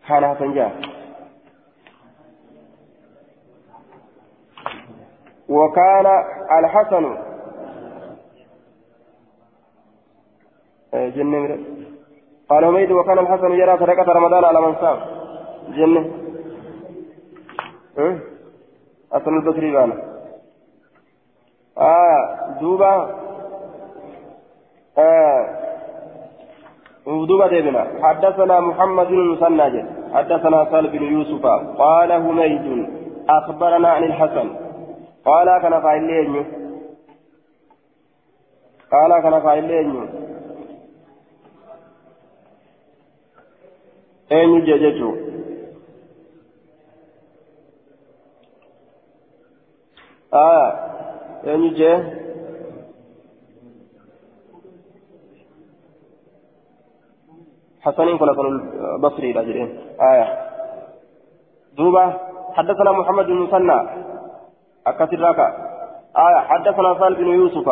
حال حسن جاء وكان الحسن. جنة قال حميد وكان الحسن يرى صدقة رمضان على من صام. جنة. حسن البصري بانا آه دوبا. آه ودوبا ديبنا. حدثنا محمد بن المثنى حدثنا سال بن يوسف. قال هميد أخبرنا عن الحسن. قال كان فايلين قال كان فايلين أين جاجتو آه أين جاجتو حسنين كنا كانوا البصري راجلين آية دوبا حدثنا محمد بن مثنى أكثر آية حدثنا سال بن يوسف.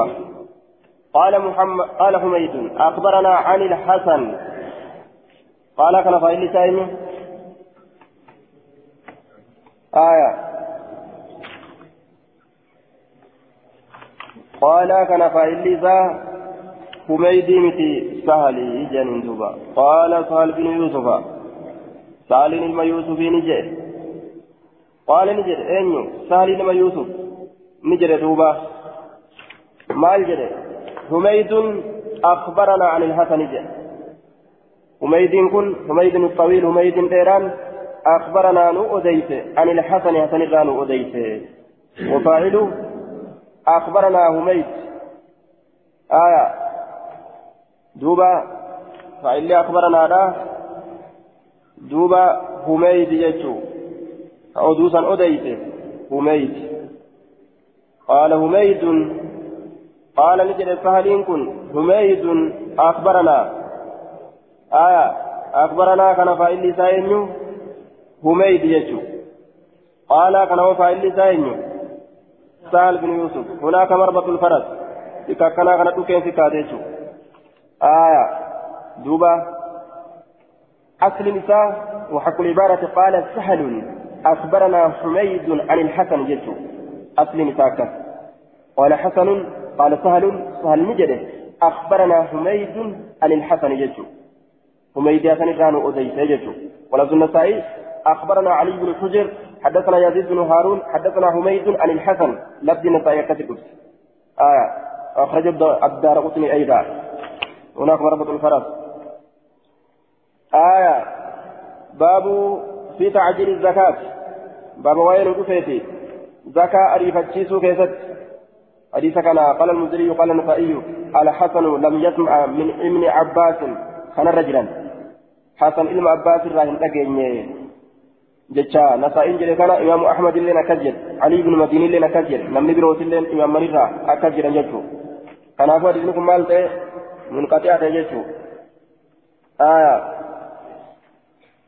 قال محمد قال حميد أخبرنا عن الحسن. قال كان فايل سايمي آية قال كان فايل سايمي حميدي متي سهلي جنين دوبا قال سهل بن يوسف. بن يوسف نجي قال نجي اينيو سهل بن يوسف. نجي دوبا. ما الجري حميد أخبرنا عن الحسن جي حميد كن حميد الطويل حميد ديران أخبرنا نو أديت عن الحسن حسن نو أديت وفاعله أخبرنا حميد. آية. دوبا. فإلي أخبرنا لا. دوبا هميد يجو. أو دوسا أديت هميد. قال هميد. قال نجد فهلين كن. هميد أخبرنا. آية أخبرنا كان فإلي ساينيو هميد يجو. قال كان فإلي ساينيو سهل بن يوسف. هناك مربط الفرس. إذا كان تكين في كاديتو آية دوبا أصل النساء وحق العبارة قال سهل. أخبرنا حميد عن الحسن جدته أصل النساء قال حسن قال سهل سهل نجده أخبرنا حميد عن الحسن جدته حميد حسن كانوا أديس جدته ولفظ النسائي أخبرنا علي بن حجر حدثنا يزيد بن هارون حدثنا حميد عن الحسن. لفظ النسائي كتب آية. أخرج الدار قطني أيضا. هناك مربط الفرس. آية. باب في تعجيل الزكاة باب وين الكفيتي زكاة أريفتشيسو كيست حديث كان قال المزري قال النسائي الحسن لم يسمع من ابن عباس كان رجلا حسن علم عباس راهن jedhe kana imaamu ahmad illeen akkas jedhe alii ibnu madiin illeen akkas jedhe namni biroos illeen imaammanirraa akkas jedhan jechuu kanaafuu hadiisni kun maal ta'e munqaxi'a ta'e jechuu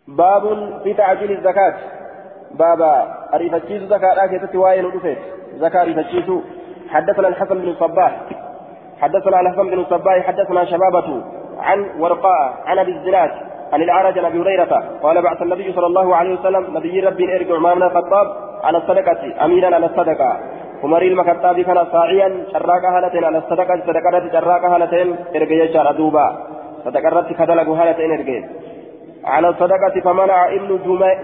باب في تعجيل الزكاة. بابا أريفتشيس زكاة. كيست واين ودفت زكاة أريفتشيس حدثنا الحسن بن الصباح. حدثنا الحسن بن الصباح. حدثنا شبابة عن ورقاء عن أبي الزناد عن العرج عن أبي هريرة. قال بعث النبي صلى الله عليه وسلم نبي ربي إرجع عمر بن الخطاب على الصدقة اميرا على الصدقة. عمر المكتاب كان ساعيا شراك هالتين على الصدقة صدقة شراك هالتين إرجع يشار دوبا. صدقة كدلق هالتين إرجع. على الصدقه فمنع ابن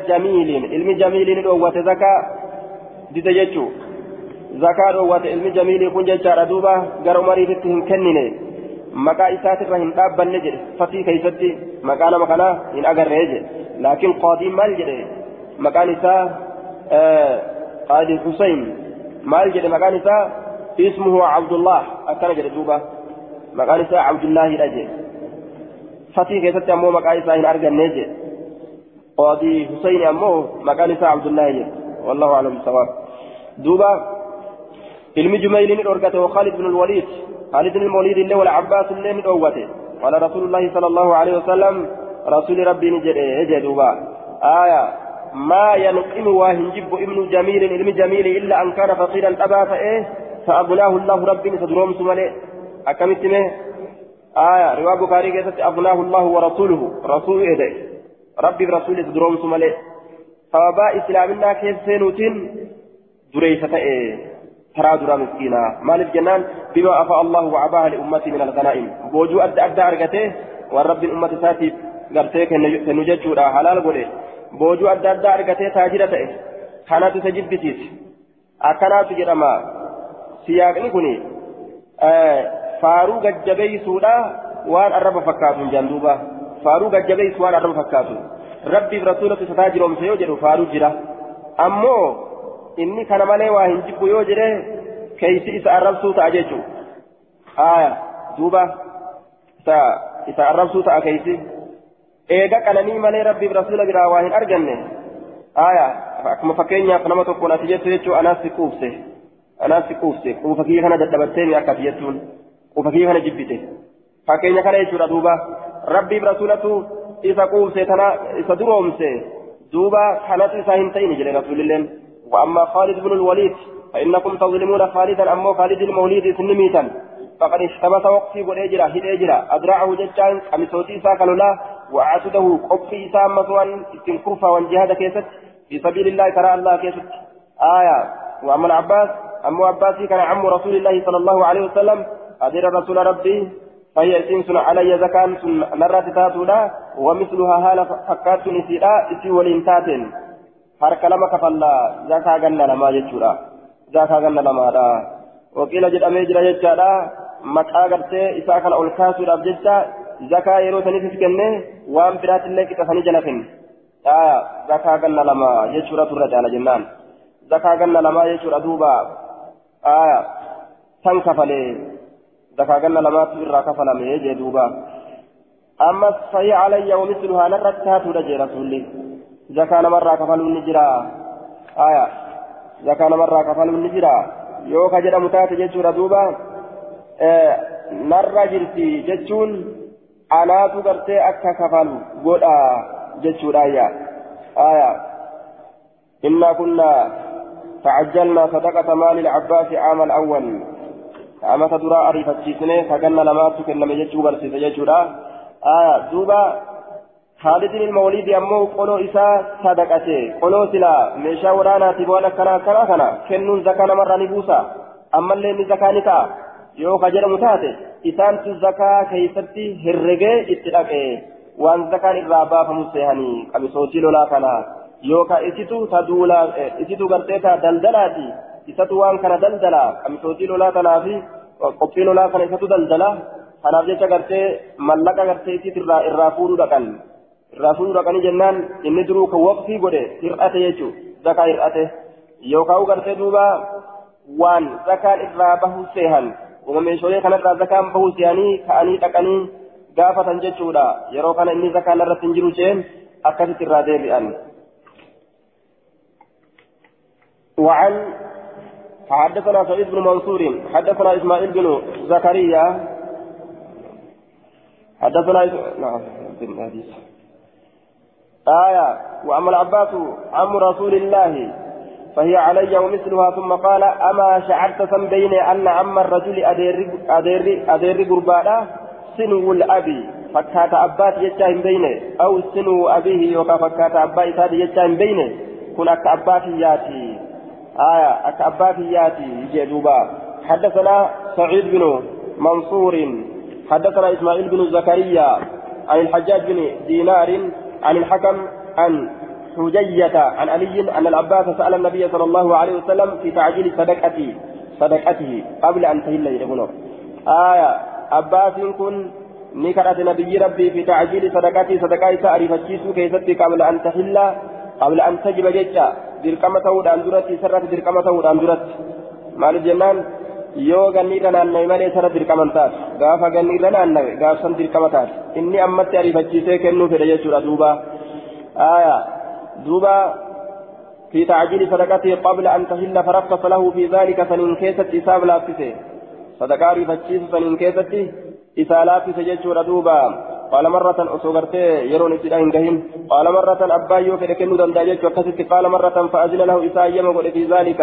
جميل علم جميل هو زكاه ديتجچو زكاه هو علم جميل كن جچار دوبا غير عمر يتهم كننه maqaa isaatirra hin dhaabbanne jedhe fatii keeysatti maqaa nama kanaa hin agarree jedhe laakiin qaadiin maal jedhe maqaan isaa qaadi husayn maal jedhe maqaan isaa ismuhu abdullah akkana jedhe duuba maqaan isaa abdullaahidha jedhe fatii keessatti ammoo maqaa isaa hin arganne jedhe qaadi husayn ammoo maqaan isaa abdullaahi jedhe wallahu aclam bisawaab duuba ilmi jumaylin dhorgate وخالد بن الوليد خالد بن المولد اللي والعباس اللي من أوته قال رسول الله صلى الله عليه وسلم رسول ربي نجد اجدوا آية ما ينقم وهنجب ابن جميل ابن جميل إلا أن كان فقيرا أبا فإيه فأغناه الله ربي سدروم سمالي أكملت آية رواية بخاري كيست أغناه الله ورسوله. رسول إيدي ربي برسول سدروم سمالي. فوباء إسلامنا كيف سينوتين؟ دريسة إيه ترى درا مسكينا مالك جنان؟ بما أفاء الله وعباها لأمتي من الغنائم. بوجو أدى أدى أرغته والرب الأمة ساتي غرتي كنججورا حلال قولي. بوجو أدى أدى أرغته تاجرة كانت تجبسيس أكنات جرما. سياقني كني آه فارو جبيسودا وان الرب فكاتون جندوبا فارو جبيس وان الرب فكاتون ربي برسولة ستاجرهم سيوجد فارو جرا أمو inni kana malee waa hin jibbu yoo jedhe keeysi isa arrabsuu ta'a jechuu aya duuba isa arrabsuu ta'a keeysi eega qananii malee rabbiif rasuula biraa waa hin arganne aya akkuma fakkeenyaaf nama tokkoon ati jettu jechuu anaas si quufse anaas si quufse quufa kiyya kana dadhabatteemi akka ati jettuun kiyya kana jibbite. Fakkeenya kana jechuudha duuba. Rabbiif rasuulatu isa quufse tana isa duroomse duuba kanatu isaa hin ta'ini jedhe rasuulilleen. وأما خالد بن الوليد فإنكم تظلمون خالدا أما خالد المولد سنميتا فقد اشتبت وقفي والإجرة هالإجرة أدرعه ججان أمسوتي ساكلولا وأعتده قفي إسام مسوان استنكرفا وانجهاد كيست في سبيل الله ترى الله كيست آية وأما العباس أما عباسي كان عم رسول الله صلى الله عليه وسلم أدير رسول ربي فهي سنسن علي زكاة نرى تاتولا ومثلها هالة فكات نسيرا إسي ولين harka lama kafallaa zakaa ganna lamaa jechuudha zakaa ganna lamaadha waqiila jedhamee jira jechaadha maqaa gartee isaa kana ol kaasuudhaaf jecha zakaa yeroo saniifis kenne waan biraatillee qixasanii jala kenne aya zakaa ganna lama jechuudha turra caala jennaan zakaa ganna lamaa jechuudha duuba aya san zakaa ganna lamaatu irraa kafalame jee duuba ammas fahi alayya wamisluhaa narratti taatuudha jee rasulli zakaa namarraa kafaluun ni jira aya zakaa namarraa kafaluun ni jira yoo ka jedhamu taate jechuudha duuba narra jirti jechuun anaatu gartee akka kafalu godha jechuudha ayya aya إنا كنا تعجلنا صدقة مال العباس عام الأول أما تدرى أريفة جسنة فقلنا لما تكن لما يجو برسيس يجورا آية دوبا خالد المولد أمو قلو إسا صدقته قلو سلا ميشا ورانا تبوانا كنا كنا كنا كنون زكاة مرة نبوسا أما اللي زكاة نتا yoo ka jedhamu taate isaantu zakaa keeysatti herregee itti dhaqe waan zakaan irraa baafamu seehanii qamisootii lolaa kana yookaan isitu ta duulaa isitu gartee ta daldalaati isatu waan kana daldala qamisootii lolaa kanaa fi qophii lolaa kana isatu daldala kanaaf jecha gartee mallaqa gartee isit irraa irraa fuudhuu dhaqan irraa fuudhuu dhaqanii jennaan inni duruu kan waqtii godhe hir'ate jechuun zakaa hir'ate yookaan gartee duuba waan zakaan irraa bahu seehan uma meeshaalee kanarraa zakaan bahu seehanii ka'anii dhaqanii gaafatan jechuudha yeroo kana inni zakaan irratti hin jiru jeen akkasitti irraa deebi'an. حدثنا سعيد بن منصور حدثنا إسماعيل بن زكريا حدثنا نعم آية وأما العباس عم رسول الله فهي علي ومثلها ثم قال أما شعرت بين أن عم الرجل أدير أدير أدير قربانا؟ سنو الأبي فكات أبات يجاهم بينه أو سنو أبيه يوكا فكات أبات هذا يجاهم بينه كن أبات ياتي. آية أك أبات ياتي جدوبا حدثنا سعيد بن منصور. حدثنا إسماعيل بن زكريا عن الحجاج بن دينار عن الحكم عن حجية عن علي أن العباس سأل النبي صلى الله عليه وسلم في تعجيل صدقته صدقته قبل أن تهل يقولون آية عباس كن نكرت نبي ربي في تعجيل صدقته صدقائي تعرف الشيسو كيستي قبل أن تهل. قبل أن تجب جيتشا دركمة ودان درتي سرت دركمة ودان درت مال جنان yoo ganni irra naanna'e malee sana dirqaman taas gaafa ganni irra naanna'e gaafsan dirqama taas inni ammatti ariifachiisee kennuu fedhe jechuudha duuba aayaa duuba في تعجيل صدقته قبل أن تهل فرخص له في ذلك فإن كيست إساب لافسه صدقة رفتشيس فإن كيست إسا لافسه جيشور دوبا قال مرة أصغرتي يرون إسلام كهين قال مرة أبايو فلكنو دنداجت وكست قال مرة فأذن له إسا يمغل في ذلك.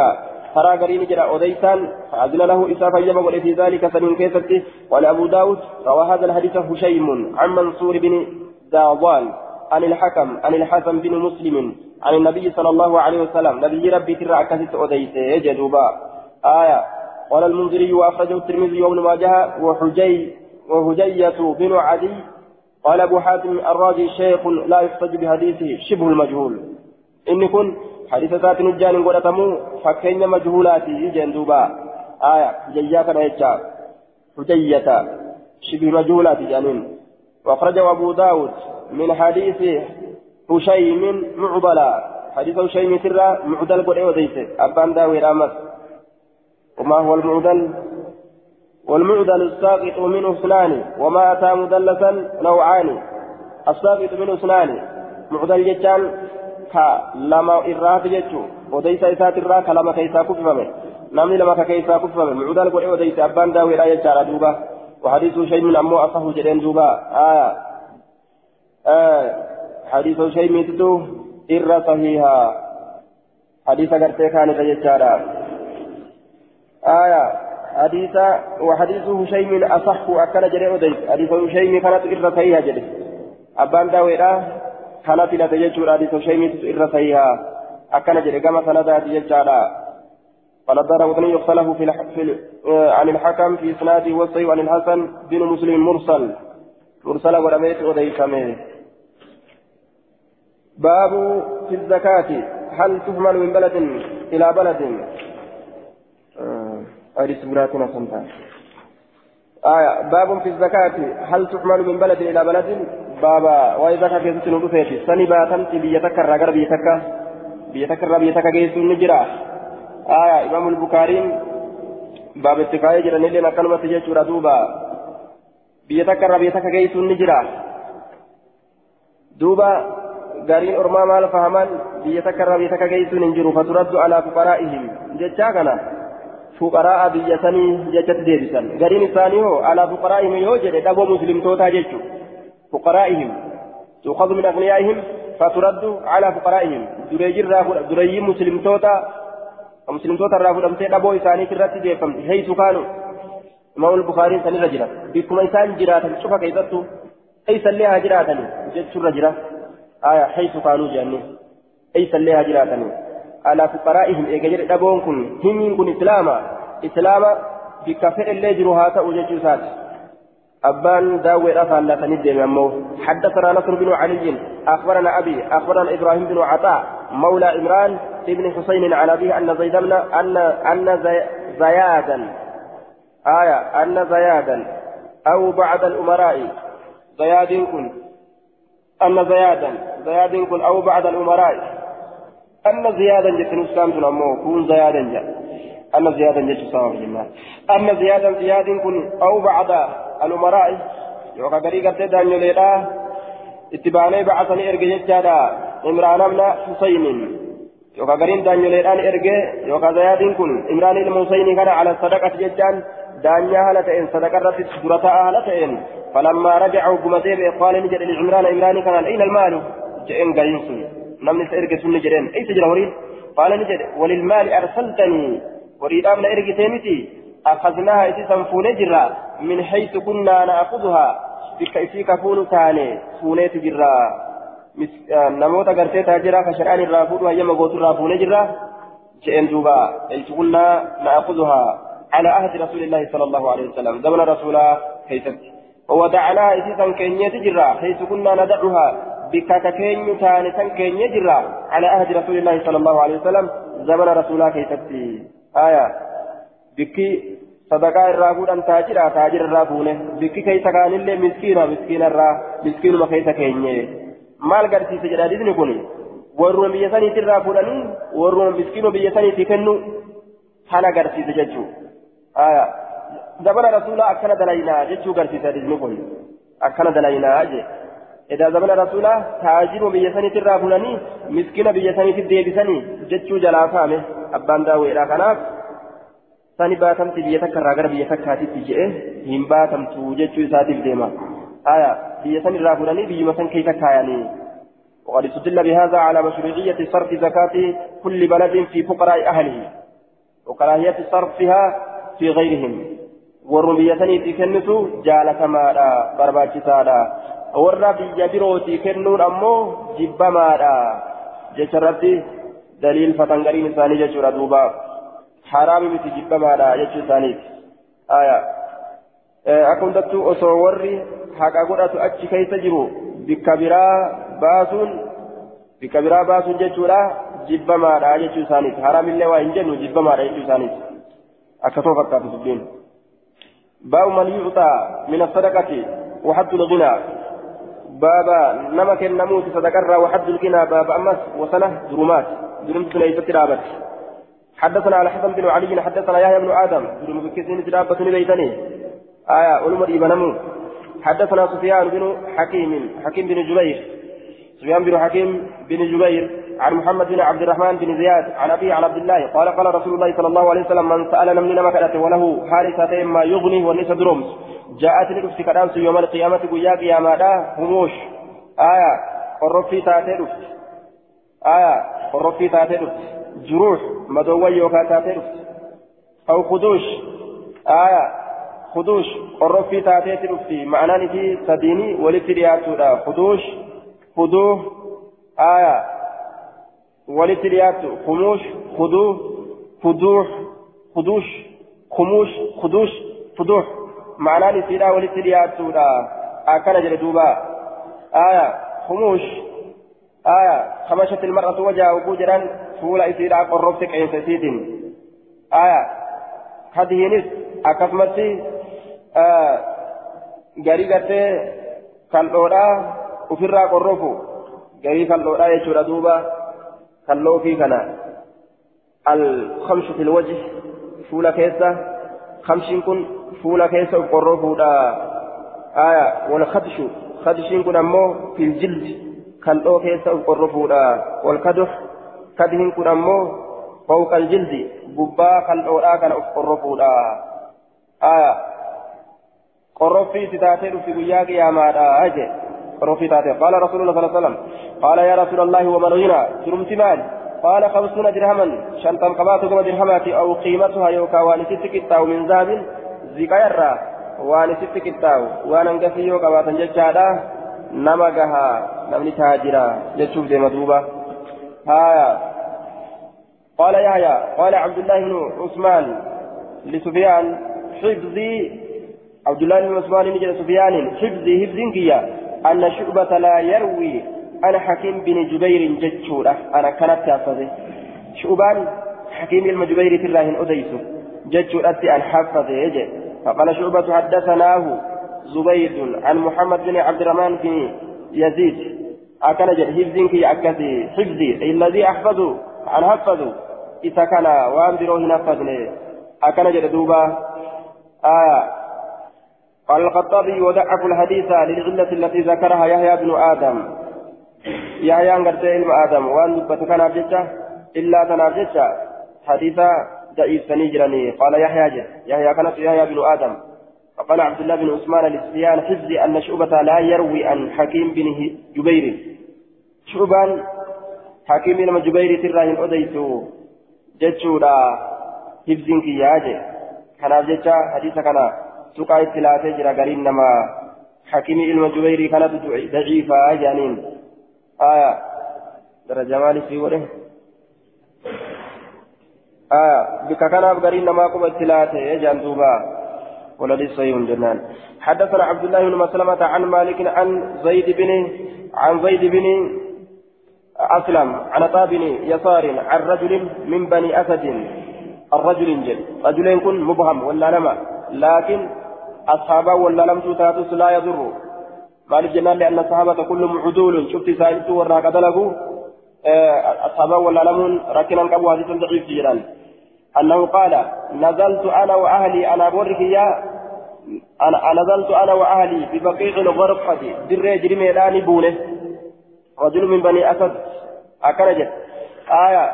ترى قرين جرى أوديسان. فأذن له إسا فيما في ذلك فمن كيفتي قال أبو داود روى هذا الحديث هشيم عن منصور بن داوان عن الحكم عن الحسن بن مسلم عن النبي صلى الله عليه وسلم. نبي ربي ترى أكثت أوديسه جدوبا. آية. قال المنذري وأخرجه الترمذي وابن ماجه وحجي وهجية بن عدي قال أبو حاتم الراجي شيخ لا يحتج بحديثه شبه المجهول. إن كن حديث ذات نجان قدتمو فكين مجهولاتي جندوبا آية جيا كان يجا حجية. شبه مجهولاتي جانين وأخرجه أبو داود من حديث هشيم معضلا. حديث هشيم سرا معضل قد وديس أبان داوي رامس وما هو المعضل والمعضل الساقط منه اثنان وما أتى مدلسا نوعان الساقط منه اثنان معضل جتان lama irraati jechuun odeysa isaatirraa ka lama keessaa kuffifame namni lama ka keessaa kuffifame mucudal godhe odeyse abbaan daawweedha jechaadha duuba وحديث شيء من أمو أصحه جدين دوبا آية آه حديث شيء من تدو إر صحيحا حديث قرتي كان رجال آية حديث وحديثه شيء من أصح أكل جري أديس حديث من كانت إر صحيحا جدي أبان داويرا كان في نتيجة حديث شيء من إر صحيحا أكل جري كما سندات جدارا قال الدار وطني يختلف في, الح... في آه عن الحكم في إسناده والصحيح عن الحسن بن مسلم مرسل. مرسل ولميت أديسمه باب في الزكاة. هل تهمل من بلد إلى بلد؟ أريد سبراتنا سنتا. آية باب في الزكاة. هل تحمل من بلد إلى بلد؟ بابا وإذا كنت نرفيت سني باتمت بيتك الرقر بيتك بيتك الرقر بيتك جيس النجرة آية إمام البخاري. باب اتقاء جرى نلنا كلمة جيش دوبا. بيتك الرقر بيتك جيس النجرة دوبا gariin ormaa maal fahaman biyya takka irraa biyya takka geessuun hin jiru faturaddu alaa fuqaraa'a biyya sanii jechatti deebisan gariin isaanii hoo alaa fuqaraa'ihim yoo jedhe dhaboo muslimtootaa jechu fuqaraa'ihim tuqadu min agniyaa'ihim faturaddu alaa fuqaraa'ihim dureeyyii muslimtoota muslimtoota irraa fudhamtee dhaboo isaanii irratti deeffamti heeysu kaanu imaamul bukaariin sanirra jira bikkuma isaan jiraatan cufa keessattu eeysallee haa jiraatani jechuurra jira حيث قالوا جاني أي سليها جراتني على فقرائهم إيجاجر دبون كن هم كن إسلاما. إسلاما بكفر اللي جروها تأوجج سات. أبان داوي رفع لا تندم أمو. حدثنا نصر بن علي أخبرنا أبي أخبرنا إبراهيم بن عطاء مولى إمران ابن حسين عن أبيه أن زيد أن أن زي زيادا. آية أن زيادا. أو بعد الأمراء. زياد كن. أن زيادا. زياد كن. أو بعد الأمراء. أن زيادا جت نسكان تنمو كون زيادا جت أن زيادا جت سوا في الجنة أن زيادا زياد كن أو بعد الأمراء يوكا غريقة تدان يليدا اتباني بعثني إرقى جتادا إمران من حسين يوكا غرين دانيو ليدان إرجع يوكا زيادين كن إمران الموسيني كان على الصدقة ججان دانيا هلتين صدقة رتت درتا هلتين فلما رجعوا قمتين قال نجد لعمران إمران كان أين المال؟ جئن غرين سن نمني سإرجع سن جرين أي سجل وريد قال نجد وللمال أرسلتني وريد أمنا إرجع تيمتي أخذناها إتي سنفون جرا من حيث كنا نأخذها بك إتي كفون تاني فونيت جرا taajiraa ka shari'aan irraa fuudhu hayyama gootu irraa fuunee jirra? Je'een duuba iltukunnaa na'akuduhaa على عهد رسول الله صلى الله عليه وسلم زمن رسولا كيست وودعناها إذا كينية جرا حيث كنا ندعها بكاكا كينيو تاني تن كينية جرا على عهد رسول الله صلى الله عليه وسلم زمن رسولا كيست آية بكي صدقاء الرافود أن تاجرا تاجر الرافونه بكي كيسا كان اللي مسكينة مسكين الرا مسكين ما كيسا كينية maal garsiise jedha hadiisni kun warruma biyya saniitti irraa fuudhanii warruma miskiinoo biyya saniitti kennu kana garsiise jechuudha zabana rasuulaa akkana dalaynaa jechuu garsiise hadiisni kun akkana dalaynaa jee edaa zabana rasuulaa taajiruma biyya saniitti irraa fuudhanii miskiina biyya saniitti deebisanii jechuu jalaa kaame abbaan daawweedha kanaaf sani baatamti biyya takka irraa gara biyya takkaatitti je'e hin baatamtu jechuu isaatiif deema. آية هي سن الرافلاني بيما سن كيف كاياني وقد استدل بهذا على مشروعية صرف زكاة كل بلد في فقراء أهله وكراهية صرفها في غيرهم والربية في كنسو جالة مالا برباجي سالا warra biyya birooti kennuun ammoo jibbamaadha jecharratti daliilfatan gariin isaanii jechuudha duuba haraami miti jibbamaadha jechuu isaaniiti akka hundattuu osoo warri haqa godhatu achi keessa jiru bikka biraa baasuun bikka biraa baasuun jechuudha jibbamaadha jechuu isaaniiti haraamillee waa hin jennu jibbamaadha jechuu isaaniiti akkasuma fakkaatu dubbiin باب من يعطى من الصدقة وحد الغنى بابا نما كان نموت صدقة وحد الغنى باب أمس وسنة ظلمات ظلمت ليست رابت حدثنا على حسن بن علي حدثنا يحيى بن آدم ظلم بكثير رابة بيتني آية علم إبنمو حدثنا سفيان بن حكيم حكيم بن جبير سفيان بن حكيم بن جبير عن محمد بن عبد الرحمن بن زياد عن أبي عن عبد الله. قال قال رسول الله صلى الله عليه وسلم من سأل من مكانته وله حارثة ما يغني والنسى درومس جاءت لك كدامس يوم القيامة قياك يا مادا هموش آية قرفي تاتي آية قرفي تاتي جروح مدوي يوكا تاتي أو خدوش. آية خدوش قرفي تاتيت رفتي معنى في سديني ولت رياتو خدوش خدوه. آية ولت رياتو خموش خدوه خدوح خدوش خموش خدوش فدوح. معنى سيدا ولت رياتو أكل جلدوبا آية خموش. آية خمشت المرأة وجهها وبوجرا فولا إسيدا قربتك عين سيدين آية هذه نس أكفمتي garii gartee kal'oodhaa ofirraa qorrofu garii kal'oodhaa jechuudha duuba kalloo fi kana alkamshu fil wajhi fuula keessa kamshiin kun fuula keessa of qorrofuudha aya wal kadishu kadishiin kun ammoo fil jildi kal'oo keessa of qorrofuudha wal kaduh kadihin kun ammoo fawqa aljildi gubbaa kal'oodhaa kana of qorrofuudha aya قرفي تتاتي في قياك يا مادا أجي تاتي قال رسول الله صلى الله عليه وسلم قال يا رسول الله ومن غنى؟ ترمت مال قال خمسون درهما. شنطا قباتكم درهمات أو قيمتها يوكا وانست كتاو من ذهب زكايرا وانست كتاو. وأنا انقفي يوكا باتن ججادا. نمقها. نمني تاجرا. جتشوف دي مدوبة هايا. قال يحيى. قال عبد الله بن عثمان لسفيان حفظي. عبد الله بن عثمان بن سفيان حفظي حفظ كيا أن شعبة لا يروي أنا حكيم بن جبير جتشورة أنا كانت تحفظه شعبان حكيم المجبير الله أديس. جتشورة أن حفظه يجي فقال شعبة حدثناه زبيد عن محمد بن عبد الرحمن بن يزيد. أكن جد حفظ كي أكثي حفظي. الذي أحفظه أن حفظه إذا كان وأن بروه نفذني أكن دوبا. آه. قال الخطابي وضعف الحديث للعلة التي ذكرها يحيى بن آدم. يحيى علم آدم. وأن دبت كان أبجته إلا تنافجت حديث ضعيف سنيجرني قال يحيى جل يحيى كانت يحيى بن آدم. فقال عبد الله بن عثمان للسفيان حفظي أن شعبة لا يروي عن حكيم بن جبير. شعبان حكيم بن جبير تراهن أديتو. جتشودا حفظين كياجي كان جتشا حديث كان سقا اتلافي جرى قرين نما حكيم بن جبير كانت ضعيفة جانين آية درجة مالي في وله آية بك كان قرين نما قم اتلافي جان دوبا ولدي صحيح جنان حدثنا عبد الله بن مسلمة عن مالك عن زيد بن عن زيد بن أسلم عن عطاء بن يسار عن رجل من بني أسد الرجل جل رجل كن مبهم ولا لما لكن أصحابه ولا لم تتاتس لا يضر. مالك جنان لأن الصحابة كلهم عدول. شفت سائلت وراك دلقوا آه، أصحابه ولا لم ركنا قبوا هذه ضعيف جيران أنه قال نزلت أنا وأهلي أنا بورك يا أنا نزلت أنا وأهلي ببقيع الغرفة در جرمي لاني بونه رجل من بني أسد. أكرجت آية.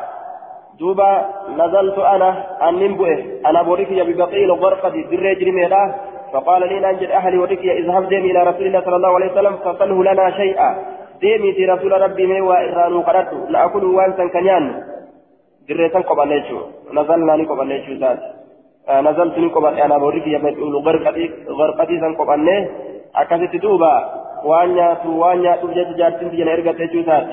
دوبا نزلت أنا أن بؤه أنا بورك يا ببقيع الغرفة در جرمي لا فقال لي ننجد أهلي ورك يا اذهب ديمي إلى رسول الله صلى الله عليه وسلم فصله لنا شيئا ديمي في رسول ربي مي وإرانو قرأت لأكل وانسا كنيان qobanne jechuudha nazalnaa ni qobanne jechuu isaati nazaltu ni qobanne anaa boorri kiyya fedhuulu garqatii san qobanne akkasitti duuba waan nyaatu waan nyaadhuuf jecha jaartin biyya na ergate jechuu isaati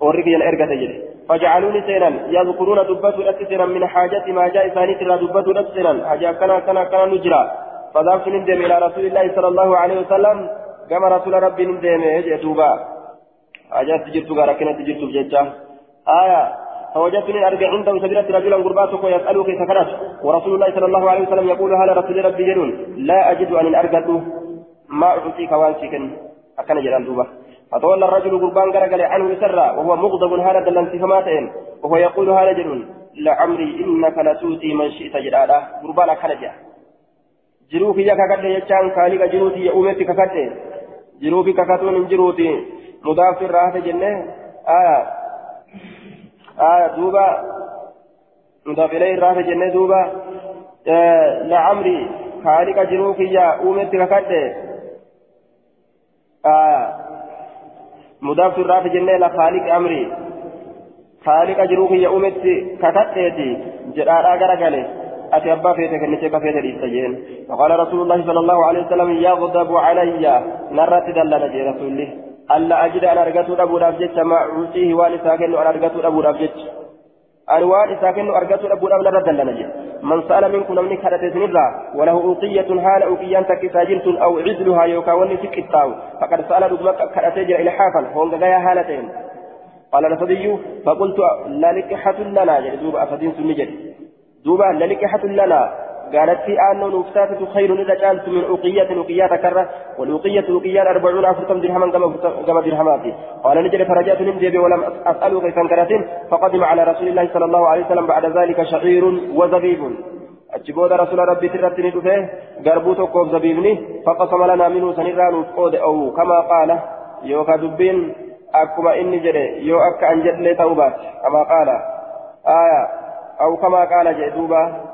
warri kiyya na ergate jedhe فجعلوني سيرا يذكرون دبتوا الأسسرا من حاجة ما جاء ثاني ترى دبتوا الأسسرا حاجة كنا كنا كنا نجرى فذهبت نندم إلى رسول الله صلى الله عليه وسلم كما رسول ربي نندم يجي دوبا حاجات تجرت غاركنا تجرت بججة آية فوجدتني أرجع عنده سبيلة رجلا قرباتك ويسأله كيف كانت. ورسول الله صلى الله عليه وسلم يقول هل رسول ربي جنون لا أجد أن أرجعته ما أعطيك وانسكن أكن جلال دوبة فتولى الرجل قربان قرقل عنه سرا وهو مغضب هذا دلنت فماتين وهو يقول هذا جنون لعمري إنك لتؤتي من شئت جلالا. قربان كنجا jiruufi ya kakadhe jechaan kaaliqa jiruuti uumetti kakadhe. Jiruufi kakatuun hin jiruuti. Mudaafin raafte jenne aya آية دوبا مضاف إليه الرافع جنة دوبا آه لعمري خالق جنوك يا أومت ككد آية مضاف الرافع جنة لخالق أمري خالق جنوك يا أومت ككد جرارا غرغله أتي أبا فيتك النسيك فيت الإستجين فقال رسول الله صلى الله عليه وسلم يغضب علي. نرت دلنا رسول الله. ألا أجد أن أرجعت أبو رابجت ما عوسيه وأن ساكن أن أرجعت أبو رابجت أن وأن ساكن أرجعت أبو رابجت رد لنا من سأل منكم من كانت سنرا وله أوقية حال أوقية تكساجلت أو عزلها يوكا ولي سكتاو فقد سأل رجل كانت إلى حافا هون غايا حالتين. قال الأسدي فقلت لا لكحة لنا. يعني دوب أسدين سنجد دوبا لا لكحة لنا قالت في آن نفساتة خير إذا جعلت من أوقية أوقية كرة والأوقية أوقية أربعون أفرتم درهما كما درهمات قال نجد فرجعت نمدي ولم أسأله كيف كرة فقدم على رسول الله صلى الله عليه وسلم بعد ذلك شعير وزبيب. أجبود رسول ربي ترتني دفه قربوت كوف زبيبني فقسم لنا منه سنران أو كما قال. يوكا دبين أكما إني جري. يو أنجد لي توبات. كما قال. آية. أو كما قال جدوبا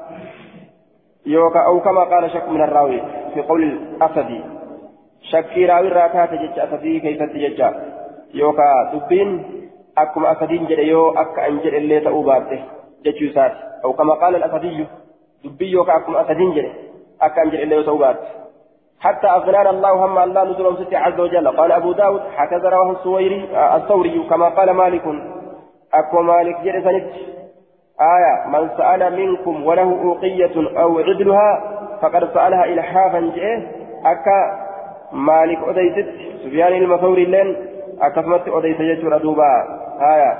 يوكا أو كما قال شك من الراوي في قول الأسدي. شكي راوي راكات جج أسدي كيف تجج يوكا دبين أكم أسدين جد يو أك أنجل اللي تأوباته ججوسات أو كما قال الأسدي دبي يوكا أكم أسدين جد. أك أنجل اللي تأوباته حتى أغنانا الله هم الله نزل ستي عز وجل. قال أبو داود هكذا رواه السويري الثوري كما قال مالك. أكو مالك جد سنت. آية من سأل منكم وله أوقية أو عدلها فقد سألها إلحافا جئه. أكا مالك أديست سفيان المثوري لين أكثمت أديت يجور دوبا آية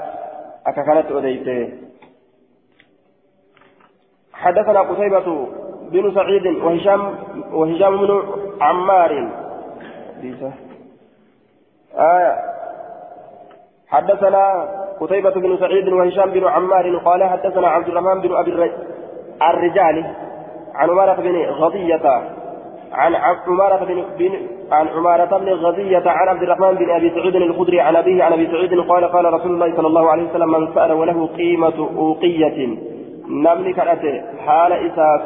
أكا كانت أديت. حدثنا قتيبة بن سعيد وهشام وهشام بن عمار. آية حدثنا قتيبة بن سعيد وهشام بن عمار قال حدثنا عبد الرحمن بن أبي الرجال عن عمارة بن غضية عن عمارة بن, بن عن عمارة بن غزية عن عبد الرحمن بن أبي سعيد الخدري عن أبيه عن أبي سعيد قال قال رسول الله صلى الله عليه وسلم من سأل وله قيمة أوقية نملك أتي حال إساف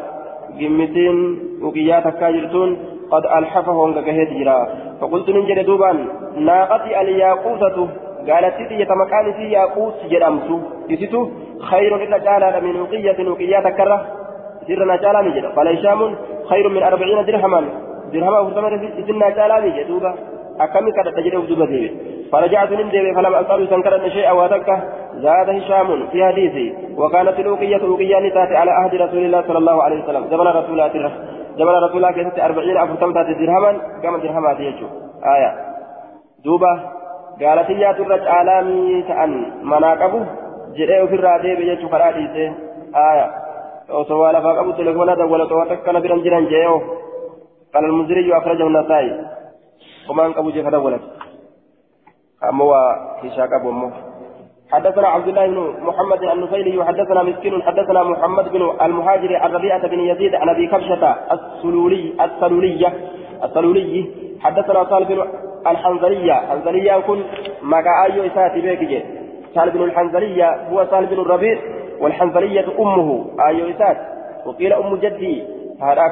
جمتين أوقيات كاجرتون قد ألحفه كهيت جرا. فقلت ننجل دوبا ناقتي الياقوتة قالت تي يتمكان في ياقوت جرمت تسيتو خير إلا جالا من أوقية أوقيات كره سرنا جالا نجد قال هشام خير من أربعين درهما درهما فرتمت سرنا جالا نجد دوبا أكمل كذا تجد وجوب ذي فرجعت ذي فلم أسأل سنكرا شيئا واتك زاد هشام في حديثي وكانت الأوقية أوقية نتات على عهد رسول الله صلى الله عليه وسلم زمن رسول الله زمن رسول الله كانت أربعين أفرتمت درهما كما درهما يجو آية دوبا قالت يا ترج عالمي تأن مناقبه جريه في الرادي بيجو فراديسه آية وسوى لفا قبو تلفونا دولا تواتك نبرا جران جيو قال المزري أخرجه النسائي وما أنقبوا جيفة دولا أما هشاك أبو أمه حدثنا عبد الله بن محمد النفيلي وحدثنا مسكين حدثنا محمد بن المهاجر عن ربيعة بن يزيد عن أبي كبشة السلولي السلولية السلولي حدثنا صالح بن الحنظلية. حنظلية يكون مقا أيو إساتي بيكي صالح بن الحنظلية هو صالح بن الربيع والحنظلية أمه. أيو إسات. وقيل أم جدي. هذا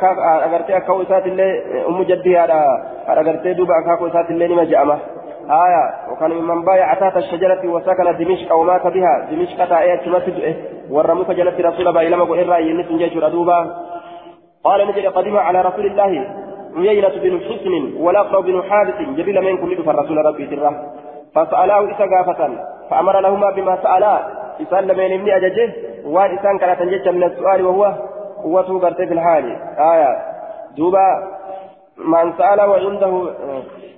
أغرتي أكاو إسات اللي أم جدي هذا أغرتي دوبا أكاو إسات اللي نما جأمه آية. وكان ممن بايع تحت الشجرة وسكن دمشق ومات بها. دمشق تأية تمسد ورموك جلت رسول الله إلى ينس جيش ردوبا. قال نجري قدم على رسول الله. عيينة بن حسن والأقرأ بن حارث جبل من كل فالرسول ربي تره فسألاه إسا قافة فأمر لهما بما سألا. إسان لمن ابن أججه وان إسان كانت تنجج من السؤال وهو قوته قرتي في الحال. آية. دوبا من سأل وعنده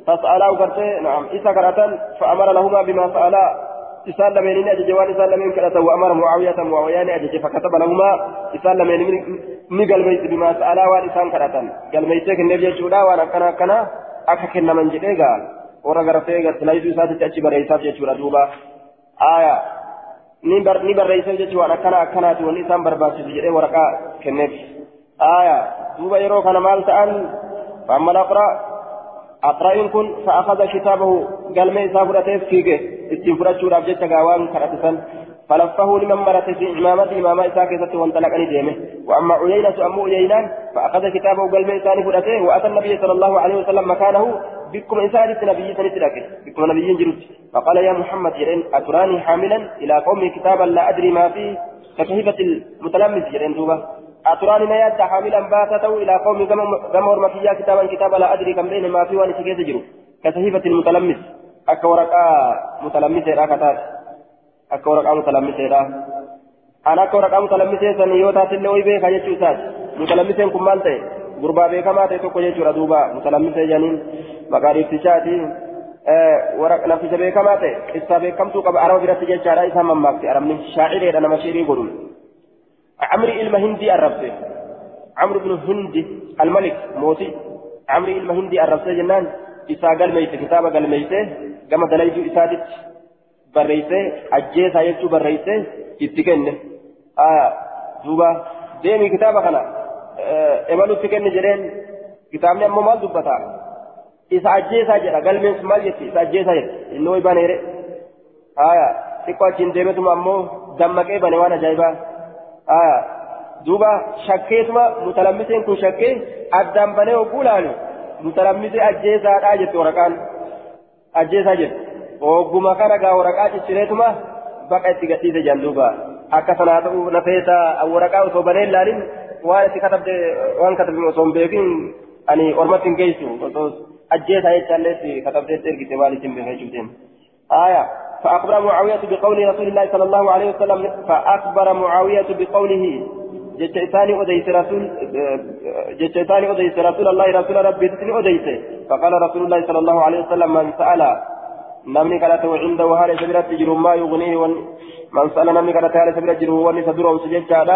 فسأله قرتي نعم إسا قرأتا فأمر لهما بما سألا. إسان لمن أجج وان إسان لمن كرتا وأمر معاوية معاويان أجج فكتب لهما. إسان لمن بما سألا وان إسان كرتا قال ميتك النبي جودا وانا كنا كنا أكا من جديقا ورا قرأتي قرت لا يدو إساتي تأتي بريسات جدودا دوبا آية ni barreessee jechuun waan akkana akkanaati wanni isaan barbaachisu jedhee waraqaa kenneef. Aayaa duuba yeroo kana maal ta'an? فأما الأقرأ أقرأ كن فأخذ كتابه قال ما يسافر فيك استنفرت شورا بجت قاوان كرتسا فلفه لمن مرت في إمامته إمام إساك وانطلق أن ديمه وأما عيينة أم عيينان فأخذ كتابه قال ما إساني فرته وأتى النبي صلى الله عليه وسلم مكانه بكم إنسان نبي سنتلك بكم نبي جرد فقال يا محمد جرين أتراني حاملا إلى قوم كتابا لا أدري ما فيه كشهيبة المتلمس جرين دوبة أتراني يدى حاملا باتته إلى قوم كما ورمكيا كتابا كتابا لا أدري كم بين ما فيه وأنا سكيت جرو المتلمس. أكا ورقا متلمس راكتات ورقا متلمس راكتات أنا أكا ورقا متلمس سنيوتا تلي ويبه كايتشو سات متلمس كم مالتي gurbaa beekamaa ta'e tokko jechuudha duuba mutalammisee janiin maqaa dhiiftichaati nafticha beekamaa ta'e qissaa beekamtuu qaba araba biratti jechaadha isaan mammaakte arabni shaacireedha nama shiirii godhun عمرو إلما هندي الربسي عمرو بن هندي الملك موتي عمرو إلما هندي الربسي جنان إسا قال ميت كتابة قال ميت كما بريسي أجيسا يجو بريسي اتكن آه دوبا ديمي كتابة خنا imalutti kenni jedheen kitaabni ammoo maal dubbata isa ajjeesaa jedha galmeen sun maal jetti isa ajjeesaa jedha inni way baneere haya xiqqoo achiin deemetuma ammoo dammaqee bane waan ajaa'ibaa haya duuba shakkeetuma mutalammiseen kun shakkee addaan banee hogguu laalu mutalammisee ajjeesaadhaa jetti waraqaan ajjeesaa jedhu hogguma kana gaa waraqaa ciccireetuma baqa itti gadhiise jedhan duuba akka sanaa ta'u nafeeta waraqaa osoo banee laalin waan itti katabde waan katabde osoo hin beekin ani ormatti hin geessu osoo ajjeesaa jechaallee itti katabdee ergite waan itti hin beekan jechuutiin آية فأخبر معاوية بقول رسول الله صلى الله عليه وسلم فأخبر معاوية بقوله جتشيطاني أديس رسول جتشيطاني أديس رسول الله رسول ربي تتني أديس فقال رسول الله صلى الله عليه وسلم من سأل نمني كانت عنده هذا سبيل تجر ما يغنيه من سأل نمني كانت هذا سبيل تجر وني سدره سجل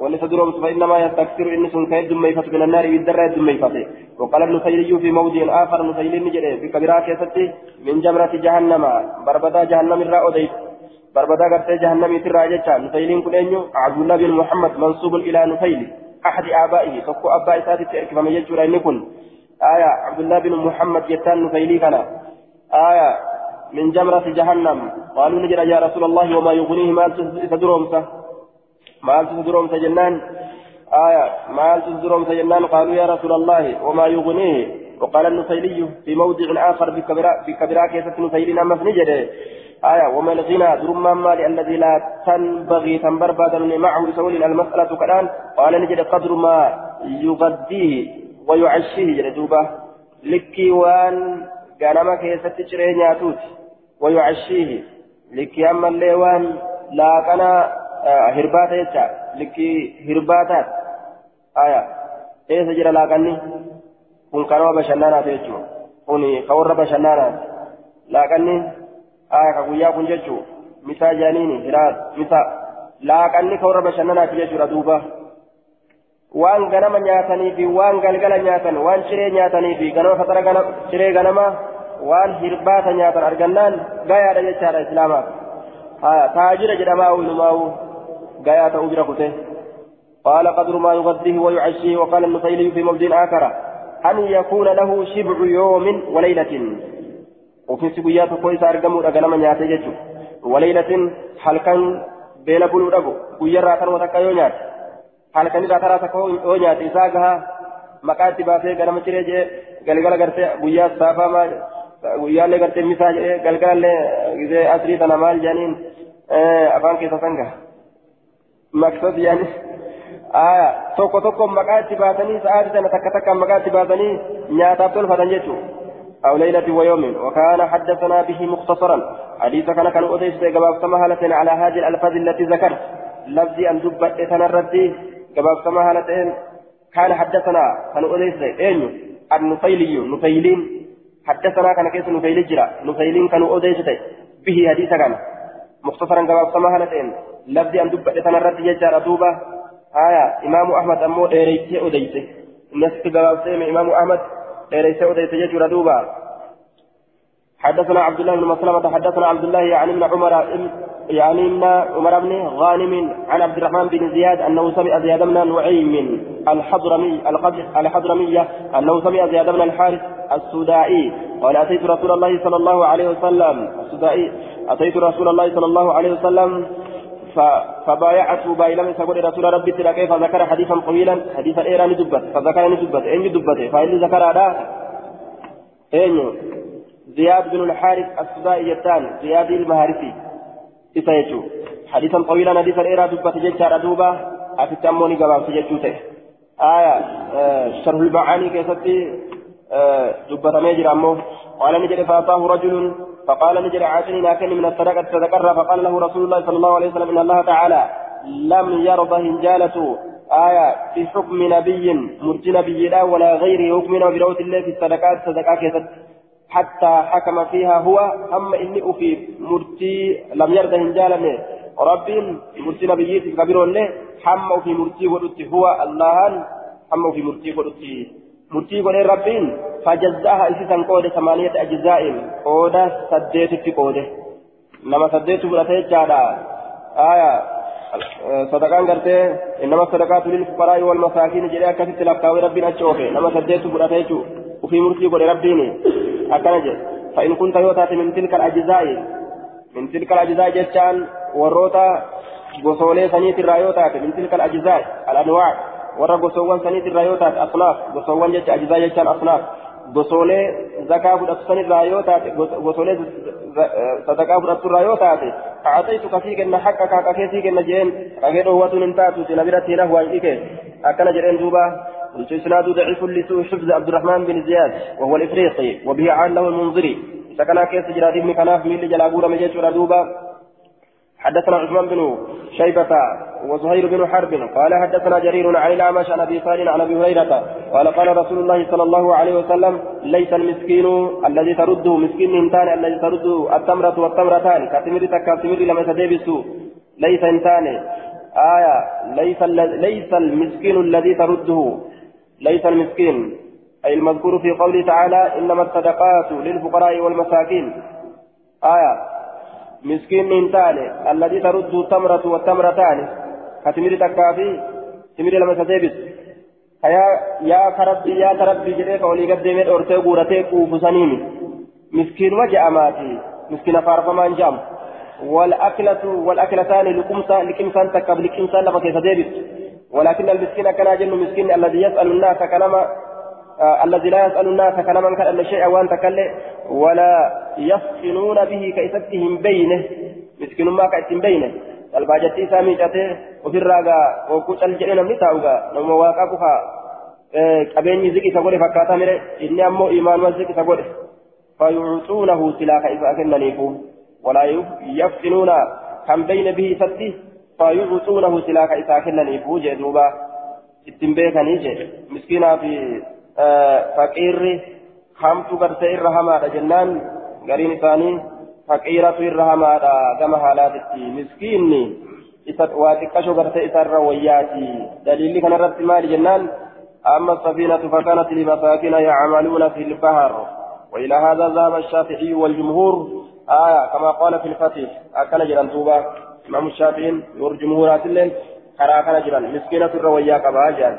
وأن تدرهم فإنما يستكثر إن سن كيد ميفت من النار بالدرة يد ميفت وقال ابن سيري في موضع آخر نسيل نجري بكبيرات يستي من جمرة جهنم بربدا جهنم الرأى أديت بربدا قرتي جهنم ترى جتا نسيلين كل أنيو عبد الله بن محمد منصوب إلى نسيل أحد آبائه فكو أبا إساتي تأركب من يجور أن يكون آية عبد الله بن محمد جتان نفيلي كان آية من جمرة جهنم. قالوا نجد يا رسول الله وما يغنيه مال تدرومسه مال تدرومسه جنان. آية. مال تدرومسه جنان. قالوا يا رسول الله وما يغنيه. وقال النفيلي في موضع آخر بكبراء كيسة نفيلي نما فنجده آية. وما الغنى درما مال الذي لا تنبغي تنبر بعد معه لسول المسألة كلام قال نجد قدر ما يغذيه ويعشيه. جدوبة لكي وان ganama keessatti ciree nyaatuuti wayucashiihi likkii ammallee waan laaqana hirbaata jecha likkii hirbaataati aya eessa jira laaqanni kun kanama bashannanaati jechuu kun ka warra bashannanaati laaqanni aya ka guyyaa kun jechuu misaa jaaniini hiraat misa laaqanni ka warra bashannanaati jechuudha duuba waan ganama nyaatanii fi waan galgala nyaatan waan ciree nyaatanii fi ganama fatara ciree ganama waan hirbaata nyaatan argannaan gayaadha jechaadha islaamaaf. Taajira jedhamaa wilumaa'u gayaa ta'uu bira kute. قال قدر ما يغذيه ويعشيه وقال النفيلي في موضع آخر أن يكون له شبع يوم وليلة وفي سبيات كويس أرقموا أقلما نياتي وليلة كان بين بلو رقو ويرى كان وتكا يونيات كان إذا ترى تكو يونيات إساقها مكاتب باسي قلما تريجي قال قال قرتي ويا ما guyyaallee gartee misaa jedhee galgalallee gisee asrii tana maal jedhaniin afaan keessa sanga maksad yaani aya tokko tokko maqaa itti baasanii sa'aatii sana takka takka maqaa itti baasanii nyaataaf tolfatan jechuudha. أو ليلة ويوم وكان حدثنا به مختصرا حديث كان كان أديس جباب سمهلة على هذه الألفاظ التي ذكرت لفظي أن دبت تنردي جباب سمهلة كان حدثنا كان أديس أين النفيلي نفيلين حدثنا كان كيس نفيل جرا نفيلين كانوا أوديسته به حديثا كان. مختصرا كما سما هلتين لفظي أن دبت تنرد يجار دوبة آية إمام أحمد أمو إيريتي أوديسه نسك جواب إمام أحمد إيريتي أوديسه يجار دوبة حدثنا عبد الله بن مسلمة حدثنا عبد الله يعني ابن عمر يعني ابن عمر بن غانم عن عبد الرحمن بن زياد أنه سمع زياد بن نعيم الحضرمي الحضرمية أنه سمع زياد بن الحارث السودائي. قال أتيت رسول الله صلى الله عليه وسلم السودائي. أتيت رسول الله صلى الله عليه وسلم فبايعته بايلم سقول رسول ربي ترى كيف ذكر حديثا طويلا. حديثا إيراني دبت فذكر دبت أين دبت فإن ذكر هذا أين زياد بن الحارث السودائي الثاني زياد المهارثي. إسايتو حديثا طويلا حديثا إيرا دبت جيتشار دوبا أفتموني قبام سجتوته آية آه شرح المعاني كيستي آه دبت ميجر أمه قال نجري فأعطاه رجل فقال نجري عاتني لكن من الصدقة تذكر فقال له رسول الله صلى الله عليه وسلم إن الله تعالى لم يرضى هنجالة آية في حكم نبي مرجي نبي لا ولا غيره حكمنا بروت الله في الصدقات صدقات حتى حكم فيها هو أما إني أفي مرتي لم يرد هنجالة رب مرتي نبيتي كبير له حم في مرتي ودتي هو الله حم في مرتي ودتي. مرتي ودتي ربين فجزاها إسيسا قودة ثمانية أجزاء. قودة سديت في قودة. نما سديت برتي جادا. آية صدقان قرتي إنما الصدقات للفقراء والمساكين جريا كثيرا لفقاوي ربنا أتشوفي نما سديت برتي وفي مرتي ودتي ربيني. أكنج فإن كنت يوتات من تلك الأجزاء من تلك الأجزاء جتان وروتا غسولي سنيت الرايوتات من تلك الأجزاء الأنواع. ورا غسوان سنيت الرايوتات أصناف. غسوان جت أجزاء جتان أصناف. غسولي زكاة فدت الرايوتات غسولي صدقاء فدت الرايوتات أعطيتك فيك إن حقك كفيك إن جين. أجد هو تنتاتو تنبرتي له وإيك أكن جرين دوبا قلت إسناد ضعيف لسوء حفظ عبد الرحمن بن زياد وهو الإفريقي وبه عن له المنذري. سكن كيس جراد بن كناف من جلابور مجيش ردوبا حدثنا عثمان بن شيبة وزهير بن حرب. قال حدثنا جرير عن الأعمش عن أبي صالح عن أبي هريرة. قال قال رسول الله صلى الله عليه وسلم ليس المسكين الذي ترده مسكين انتان الذي ترده التمرة والتمرتان. كتمر تكتمر لما تدبسوا. ليس انتان. آية ليس ليس المسكين الذي ترده. ليس المسكين أي المذكور في قوله تعالى إنما الصدقات للفقراء والمساكين. آية. مسكين من تالي الذي ترد التمرة والتمرتان. كتمر تكافي تمر لما تدبس يا يا كربي يا كربي جديك ولي قد ديمت أرتي قورتي قوفسانيني مسكين وجه أماتي مسكين فارفمان جام والأكلة والأكلتان لكمسا لكمسا تكب لكمسا لما ديبت ولكن المسكين كان جن مسكين الذي يسأل الناس كلام آه الذي لا يسأل الناس كلام كان شيء وان تكلم ولا يفصلون به كيستهم بينه. مسكين ما كيستهم بينه. الباجتي سامي جاته وفي الراغا وكوت الجنة من تاوغا. نما واقع كفا زكي سبوري فكاتا مره إني أمو إيمان وزكي سبوري فيعطونه سلاك إذا أكننيفو ولا يفتنون كم بين به ستي. فيعطونه سلاك إذا أكننيفو جدوبا اتنبيكني جد مسكينا في فقير hamtu gartee irra hamaadha jennaan gariin isaanii faqiiratu irra hamaadha gama haalaatitti miskiinni isa waa xiqqasho gartee isarra wayyaati daliilli kanarratti maali jennaan أما السفينة فكانت لمساكين يعملون في البحر وإلى هذا ذهب الشافعي والجمهور آية كما قال في الفتح أكل جران توبا إمام الشافعي والجمهورات الليل كرا كان جران مسكينة الرويا كما جران